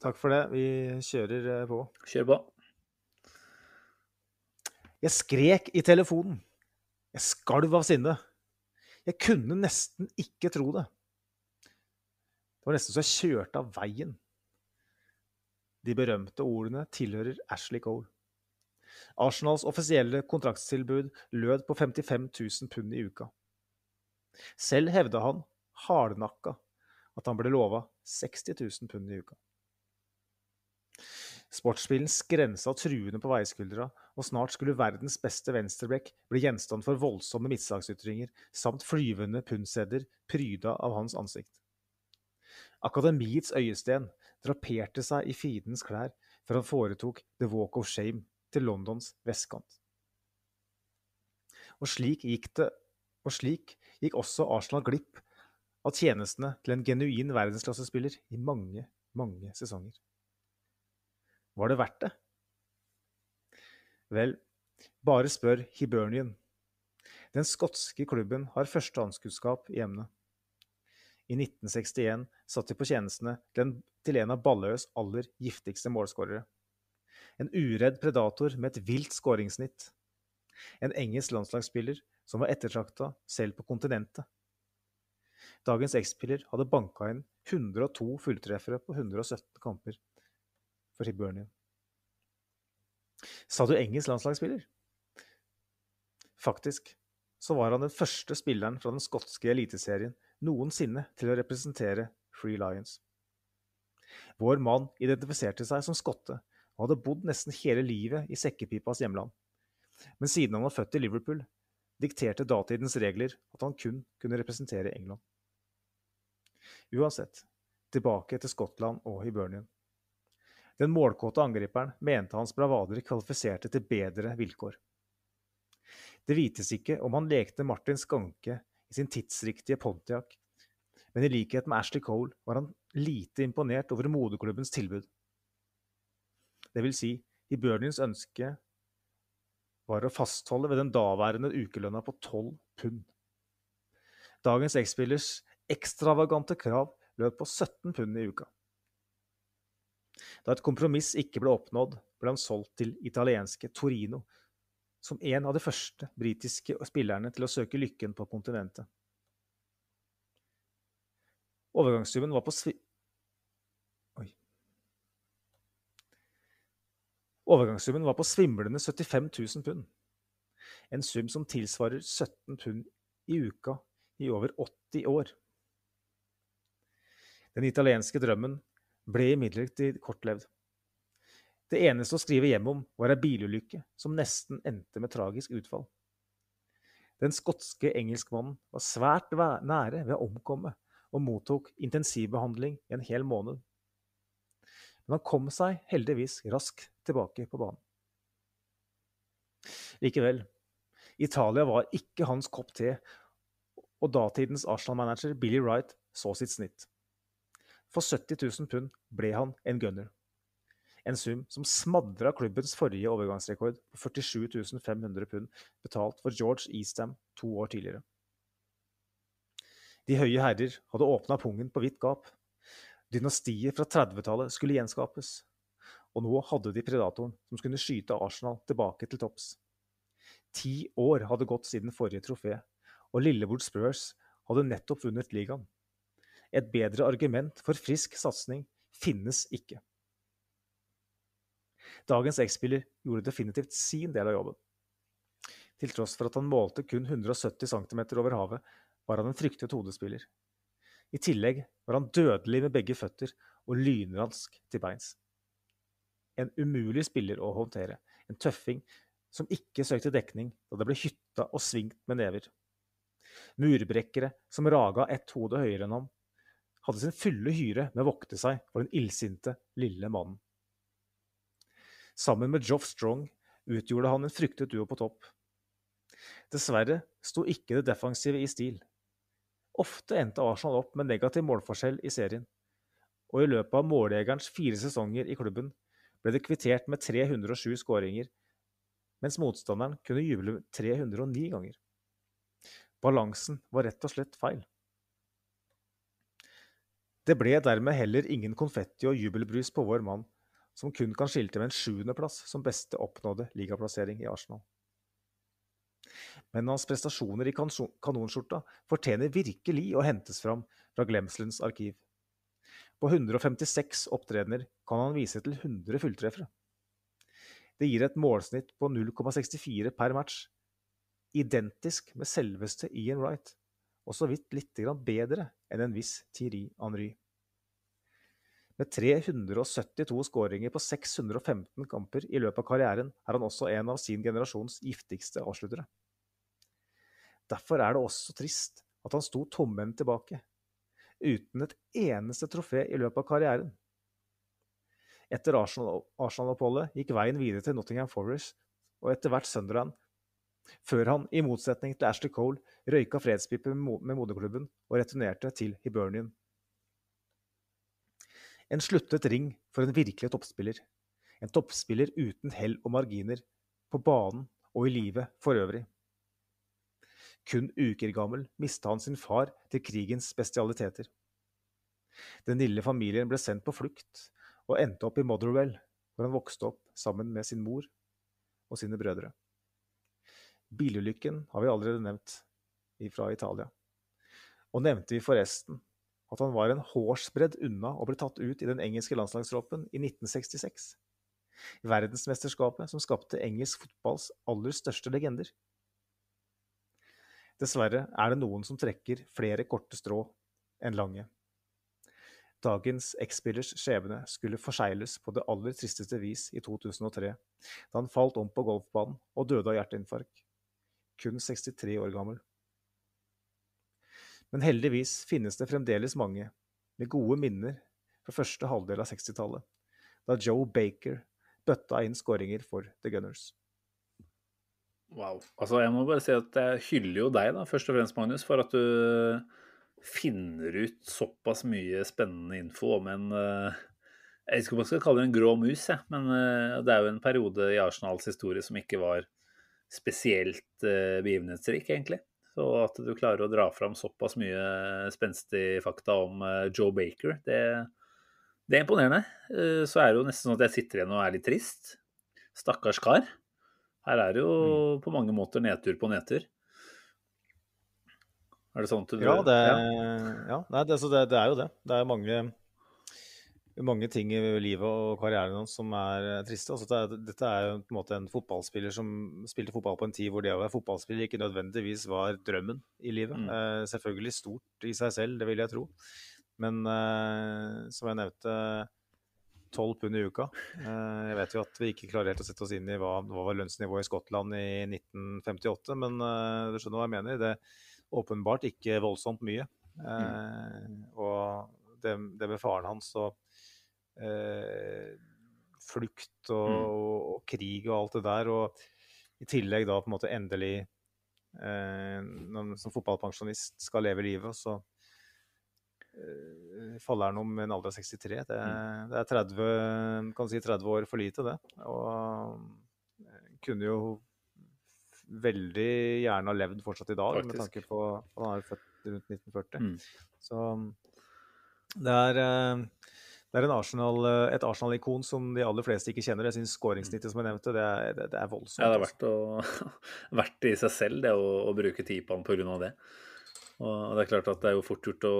Takk for det. Vi kjører på.
Kjør på.
Jeg skrek i telefonen. Jeg skalv av sinne. Jeg kunne nesten ikke tro det. Det var nesten så jeg kjørte av veien. De berømte ordene tilhører Ashley Cole. Arsenals offisielle kontraktstilbud lød på 55 000 pund i uka. Selv hevda han, hardnakka, at han ble lova 60 000 pund i uka. Sportsbilen skrensa truende på veiskuldra, og snart skulle verdens beste venstreback bli gjenstand for voldsomme midtslagsytringer samt flyvende pundsedler pryda av hans ansikt. Akademiets øyesten draperte seg i fiendens klær før han foretok The Walk of Shame til Londons vestkant. Og slik gikk det, og slik gikk også Arsenal glipp av tjenestene til en genuin verdensklassespiller i mange, mange sesonger. Var det verdt det? Vel, bare spør Hibernian. Den skotske klubben har førstehandskunnskap i emnet. I 1961 satt de på tjenestene til en, til en av Balløs aller giftigste målskårere. En uredd predator med et vilt skåringssnitt. En engelsk landslagsspiller som var ettertrakta selv på kontinentet. Dagens X-spiller hadde banka inn 102 fulltreffere på 117 kamper for Hibernian. Sa du engelsk landslagsspiller? Faktisk så var han den første spilleren fra den skotske eliteserien noensinne til å representere Free Lions. Vår mann identifiserte seg som skotte og hadde bodd nesten hele livet i sekkepipas hjemland. Men siden han var født i Liverpool, dikterte datidens regler at han kun kunne representere England. Uansett, tilbake til Skottland og Hibernian. Den målkåte angriperen mente hans bravader kvalifiserte til bedre vilkår. Det vites ikke om han lekte Martin Skanke i sin tidsriktige Pontiac, men i likhet med Ashley Cole var han lite imponert over moderklubbens tilbud. Det vil si, Hibernians ønske var å fastholde ved den daværende ukelønna på 12 pund. Dagens X-spillers ekstravagante krav løp på 17 pund i uka. Da et kompromiss ikke ble oppnådd, ble han solgt til italienske Torino, som en av de første britiske spillerne til å søke lykken på kontinentet. Overgangssummen var på svi... Oi. Overgangssummen var på svimlende 75 000 pund. En sum som tilsvarer 17 pund i uka i over 80 år. Den italienske drømmen ble imidlertid kortlevd. Det eneste å skrive hjem om var ei bilulykke som nesten endte med tragisk utfall. Den skotske engelskmannen var svært nære ved å omkomme og mottok intensivbehandling i en hel måned. Men han kom seg heldigvis raskt tilbake på banen. Likevel, Italia var ikke hans kopp te, og datidens Arsenal-manager Billy Wright så sitt snitt. For 70 000 pund ble han en gunner. En sum som smadra klubbens forrige overgangsrekord på 47 500 pund betalt for George Eastham to år tidligere. De høye herrer hadde åpna pungen på vidt gap. Dynastiet fra 30-tallet skulle gjenskapes. Og nå hadde de predatoren som skulle skyte Arsenal tilbake til topps. Ti år hadde gått siden forrige trofé, og Lillebord Spurs hadde nettopp vunnet ligaen. Et bedre argument for frisk satsing finnes ikke. Dagens X-spiller gjorde definitivt sin del av jobben. Til tross for at han målte kun 170 cm over havet, var han en fryktet hodespiller. I tillegg var han dødelig med begge føtter og lynransk til beins. En umulig spiller å håndtere, en tøffing som ikke søkte dekning da det ble hytta og svingt med never. Murbrekkere som raga ett hode høyere enn ham, hadde sin fulle hyre med å vokte seg for den illsinte, lille mannen. Sammen med Joff Strong utgjorde han en fryktet duo på topp. Dessverre sto ikke det defensive i stil. Ofte endte Arsenal opp med negativ målforskjell i serien, og i løpet av måljegerens fire sesonger i klubben ble det kvittert med 307 skåringer, mens motstanderen kunne juble 309 ganger. Balansen var rett og slett feil. Det ble dermed heller ingen konfetti og jubelbrus på vår mann, som kun kan skilte med en sjuendeplass som beste oppnådde ligaplassering i Arsenal. Men hans prestasjoner i kanonskjorta fortjener virkelig å hentes fram fra glemselens arkiv. På 156 opptredener kan han vise til 100 fulltreffere. Det gir et målsnitt på 0,64 per match, identisk med selveste Ian Wright, og så vidt litt bedre enn en viss Thierry Henry. Med 372 skåringer på 615 kamper i løpet av karrieren er han også en av sin generasjons giftigste avsluttere. Derfor er det også trist at han sto tomhendt tilbake, uten et eneste trofé i løpet av karrieren. Etter Arsenal-oppholdet gikk veien videre til Nottingham Forest og etter hvert Sunderland, før han, i motsetning til Ashley Cole, røyka fredspipe med moderklubben og returnerte til Hibernian. En sluttet ring for en virkelig toppspiller. En toppspiller uten hell og marginer, på banen og i livet for øvrig. Kun uker gammel mista han sin far til krigens spesialiteter. Den lille familien ble sendt på flukt og endte opp i Motherwell, hvor han vokste opp sammen med sin mor og sine brødre. Bilulykken har vi allerede nevnt fra Italia. Og nevnte vi forresten at han var en hårsbredd unna å bli tatt ut i den engelske landslagstroppen i 1966. Verdensmesterskapet som skapte engelsk fotballs aller største legender. Dessverre er det noen som trekker flere korte strå enn lange. Dagens X-spillers skjebne skulle forsegles på det aller tristeste vis i 2003, da han falt om på golfbanen og døde av hjerteinfarkt. Kun 63 år gammel. Men heldigvis finnes det fremdeles mange med gode minner fra første halvdel av 60-tallet, da Joe Baker bøtta inn skåringer for The Gunners.
Wow. Altså, jeg må bare si at jeg hyller jo deg, da, først og fremst, Magnus, for at du finner ut såpass mye spennende info om en eh, Jeg vet ikke om man skal kalle det en grå mus, jeg, men eh, det er jo en periode i Arsenals historie som ikke var spesielt eh, begivenhetsrik, egentlig. Så at du klarer å dra fram såpass mye spenstig fakta om eh, Joe Baker, det, det er imponerende. Eh, så er det jo nesten sånn at jeg sitter igjen og er litt trist. Stakkars kar. Her er det jo mm. på mange måter nedtur på nedtur. Er det sånn at du
Ja, det, ja. Nei, det, det, det er jo det. Det er mange mange ting i livet og karrieren hans som er eh, triste. Altså, det, dette er jo på en måte en fotballspiller som spilte fotball på en tid hvor det å være fotballspiller ikke nødvendigvis var drømmen i livet. Mm. Eh, selvfølgelig stort i seg selv, det vil jeg tro. Men eh, som jeg nevnte, tolv pund i uka. Eh, jeg vet jo at vi ikke klarer helt å sette oss inn i hva, hva var lønnsnivået i Skottland i 1958, men eh, du skjønner hva jeg mener. Det er åpenbart ikke voldsomt mye. Mm. Eh, og det, det, med faren hans og eh, flukt og, mm. og, og, krig og alt det der. Og i tillegg da på en måte endelig eh, som fotballpensjonist skal leve livet. Så eh, falleren om en alder av 63. Det,
Mm.
det er 30, kan si 30 år for lite, det. Og eh, kunne jo veldig gjerne ha levd fortsatt i dag, med tanke på at han er født rundt 1940.
Mm.
Så det er, eh, det er en Arsenal, eh, et Arsenal-ikon som de aller fleste ikke kjenner. Jeg syns skåringssnittet som jeg nevnte, det er, det, det er voldsomt.
Ja, det er
altså.
verdt, å, verdt det i seg selv, det å, å bruke tid på han pga. det. Og det er klart at det er jo fort gjort å,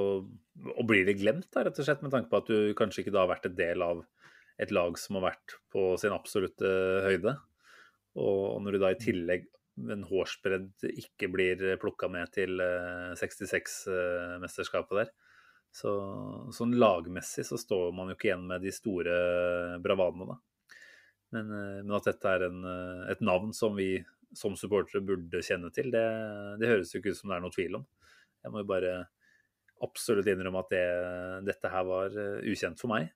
å bli litt glemt, da, rett og slett, med tanke på at du kanskje ikke da har vært en del av et lag som har vært på sin absolutte høyde. Og når du da i tillegg en hårsbredd ikke blir plukka med til 66-mesterskapet der, så sånn lagmessig så står man jo ikke igjen med de store bravadene, da. Men, eh, men at dette er en, eh, et navn som vi som supportere burde kjenne til, det, det høres jo ikke ut som det er noe tvil om. Jeg må jo bare absolutt innrømme at det, dette her var eh, ukjent for meg.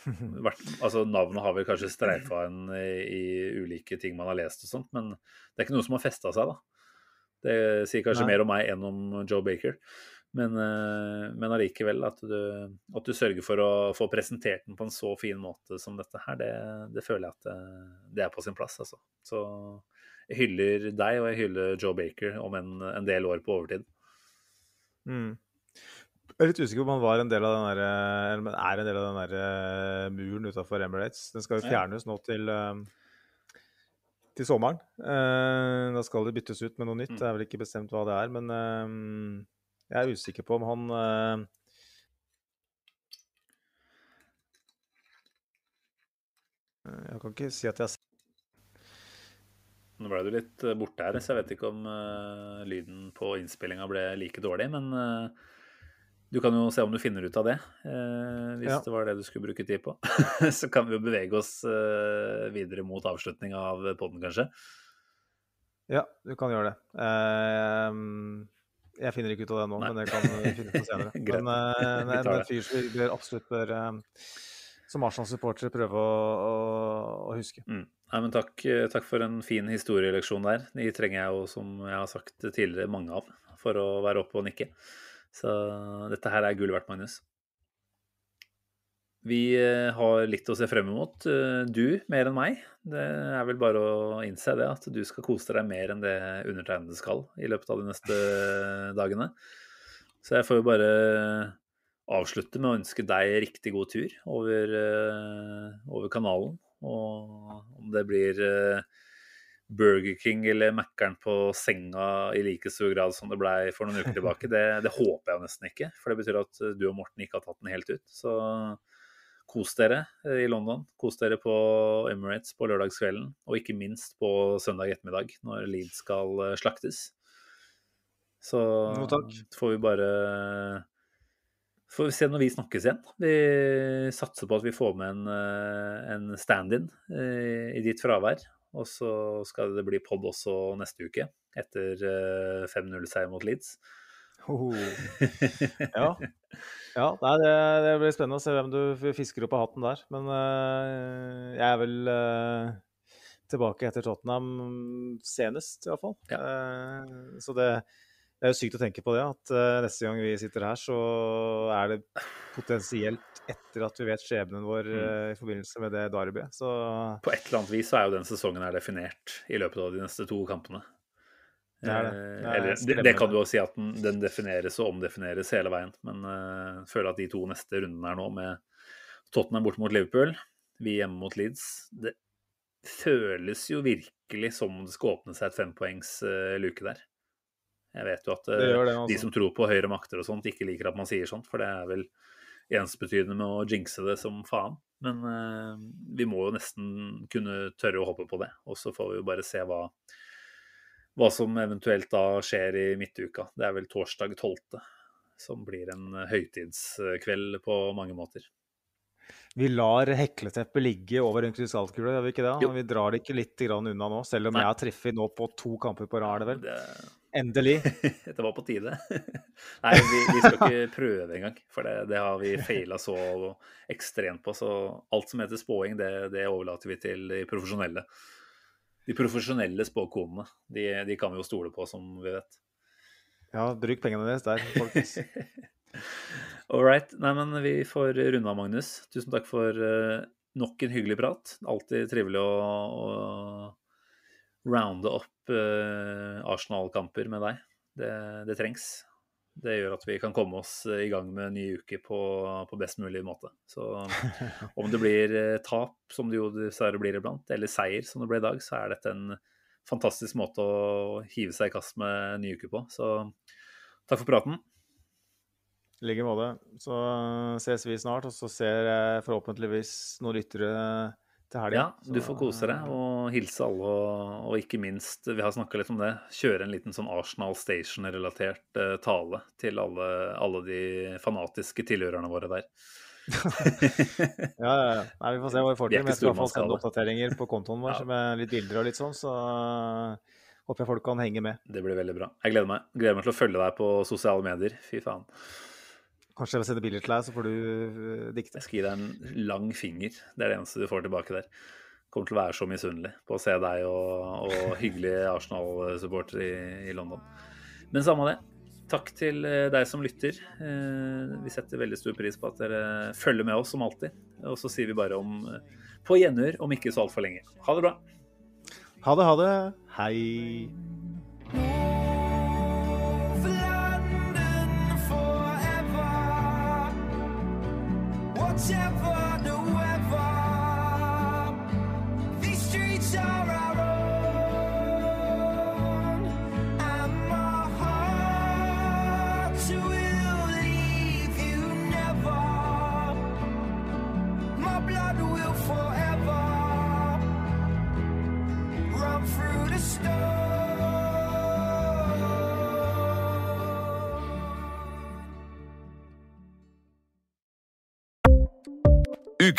Vært, altså Navnet har vel kanskje streifa en i, i ulike ting man har lest og sånt, men det er ikke noe som har festa seg, da. Det sier kanskje
Nei.
mer om meg enn om Joe Baker. Men, eh, men allikevel, at du, at du sørger for å få presentert den på en så fin måte som dette her, det, det føler jeg at det, det er på sin plass, altså. Så jeg hyller deg, og jeg hyller Joe Baker om en, en del år på overtid.
Mm. Jeg er litt usikker på om han var en del av den der, eller er en del av den der eh, muren utafor Emirates. Den skal jo fjernes nå til, eh, til sommeren. Eh, Da skal det byttes ut med noe nytt.
Mm.
Det er vel ikke bestemt hva det er, men eh, jeg er usikker på om han eh, Jeg kan ikke si at jeg
Nå ble du litt eh, borte her, så jeg vet ikke om uh, lyden på innspillinga ble like dårlig. Men uh, du kan jo se om du finner ut av det, uh, hvis
Ja.
det var det du skulle bruke tid på. så kan vi jo bevege oss videre mot avslutning av podden, kanskje.
Ja, du kan gjøre det. Eh, jeg finner ikke ut av det nå,
Nei.
men jeg kan vi finne ut av senere. Men
uh,
det er en fyr som vi bør absolutt bør, uh, som Arsenal-supportere, prøve å, å, å huske.
Mm. Nei, men takk, eh, takk for en fin historieleksjon der. De trenger jeg jo, som jeg har sagt tidligere, mange av for å være oppe og nikke. Så dette her er gull verdt, Magnus. Vi eh, har litt å se frem mot. Eh, Du mer enn meg. Det er vel bare å innse det, at du skal kose deg mer enn det undertegnede skal i løpet av de neste dagene. Så jeg får jo bare avslutte med å ønske deg riktig god tur over, eh, over kanalen. Og om det blir Burger King eller Mækkern på senga i like stor grad som det blei for noen uker tilbake, det, det håper jeg nesten ikke. For det betyr at du og Morten ikke har tatt den helt ut. Så kos dere eh, i London. Kos dere på Emirates på lørdagskvelden. Og ikke minst på søndag ettermiddag, når Leeds skal eh, slaktes. Så
no, takk.
får vi bare Får vi se når vi snakkes igjen. Vi satser på at vi får med en, eh, en stand-in eh, i ditt fravær. Og så skal det bli pod også neste uke, etter eh, 5-0-seier mot Leeds.
Hoho. Ja. ja nei, det, det blir spennende å se hvem du fisker opp av hatten der. Men uh, jeg er vel uh, tilbake etter Tottenham senest, iallfall.
Ja.
Uh, så det, det er jo sykt å tenke på det, at uh, neste gang vi sitter her, så er det potensielt etter at vi vet skjebnen vår
Mm.
i forbindelse med det derbyet. Så
På et eller annet vis så er jo den sesongen her definert i løpet av de neste to kampene.
Det det.
Eh,
Det
Eller, det, kan du jo si at den, den defineres og omdefineres hele veien. Men eh, jeg føler at de to neste rundene her nå, med Tottenham borte mot Liverpool, vi hjemme mot Leeds Det føles jo virkelig som om det skal åpne seg et fempoengs uh, luke der. Jeg vet jo at uh,
det det,
de som tror på høyere makter og sånt, ikke liker at man sier sånt, for det er vel ensbetydende med å jinxe det som faen. Men uh, vi må jo nesten kunne tørre å hoppe på det. Og så får vi jo bare se hva, hva som eventuelt da skjer i midtuka. Det er vel torsdag 12., som blir en høytidskveld på mange måter.
Vi lar hekleteppet ligge over en krystallkule, gjør vi ikke det?
Jo.
Vi drar det ikke litt grann unna nå, selv om
Nei.
jeg har treffet nå på to kamper på rad, er det vel?
Det,
Endelig.
det var på tide. Nei, vi, vi skal ikke prøve engang, for det, det har vi feila så ekstremt på. Så alt som heter spåing, det, det overlater vi til de profesjonelle. De profesjonelle spåkonene, de, de kan vi jo stole på, som vi vet.
Ja, bruk pengene deres der, folkens.
All right. Nei, men vi får runde av, Magnus. Tusen takk for uh, nok en hyggelig prat. Alltid trivelig å, å rounde opp uh, Arsenal-kamper med deg. Det, det, trengs. Det gjør at vi kan komme oss i gang med en ny uke på, på best mulig måte. Så om det blir tap, som det jo dessverre blir iblant, eller seier, som det ble i dag, så er dette en fantastisk måte å hive seg i kast med en ny uke på. Så takk for praten.
I like måte. Så ses vi snart, og så ser jeg forhåpentligvis noen lyttere til helga.
Ja, du får kose deg og hilse alle, og, ikke minst, vi har snakka litt om det, kjøre en liten sånn Arsenal Station-relatert uh, tale til alle, alle de fanatiske tilhørerne våre der.
ja, ja, ja. Nei, vi får se hva vi får til. Jeg skal i hvert fall sende oppdateringer på kontoen vår ja. med litt bilder og litt sånn, så uh, håper jeg folk kan henge med.
Det blir veldig bra. Jeg gleder meg. Gleder meg til å følge deg på sosiale medier. Fy faen.
Kanskje jeg vil sende bilder til deg, så får du uh, dikte.
Jeg skal gi deg en lang finger. Det er det eneste du får tilbake der. Kommer til å være så misunnelig på å se deg og, og hyggelige Arsenal-supportere i, i London. Men samme det. Takk til eh, deg som lytter. Eh, vi setter veldig stor pris på at dere følger med oss som alltid. Og så sier vi bare om på gjenhør om ikke så altfor lenge. Ha det bra.
Ha det, ha det. Hei.
Jeff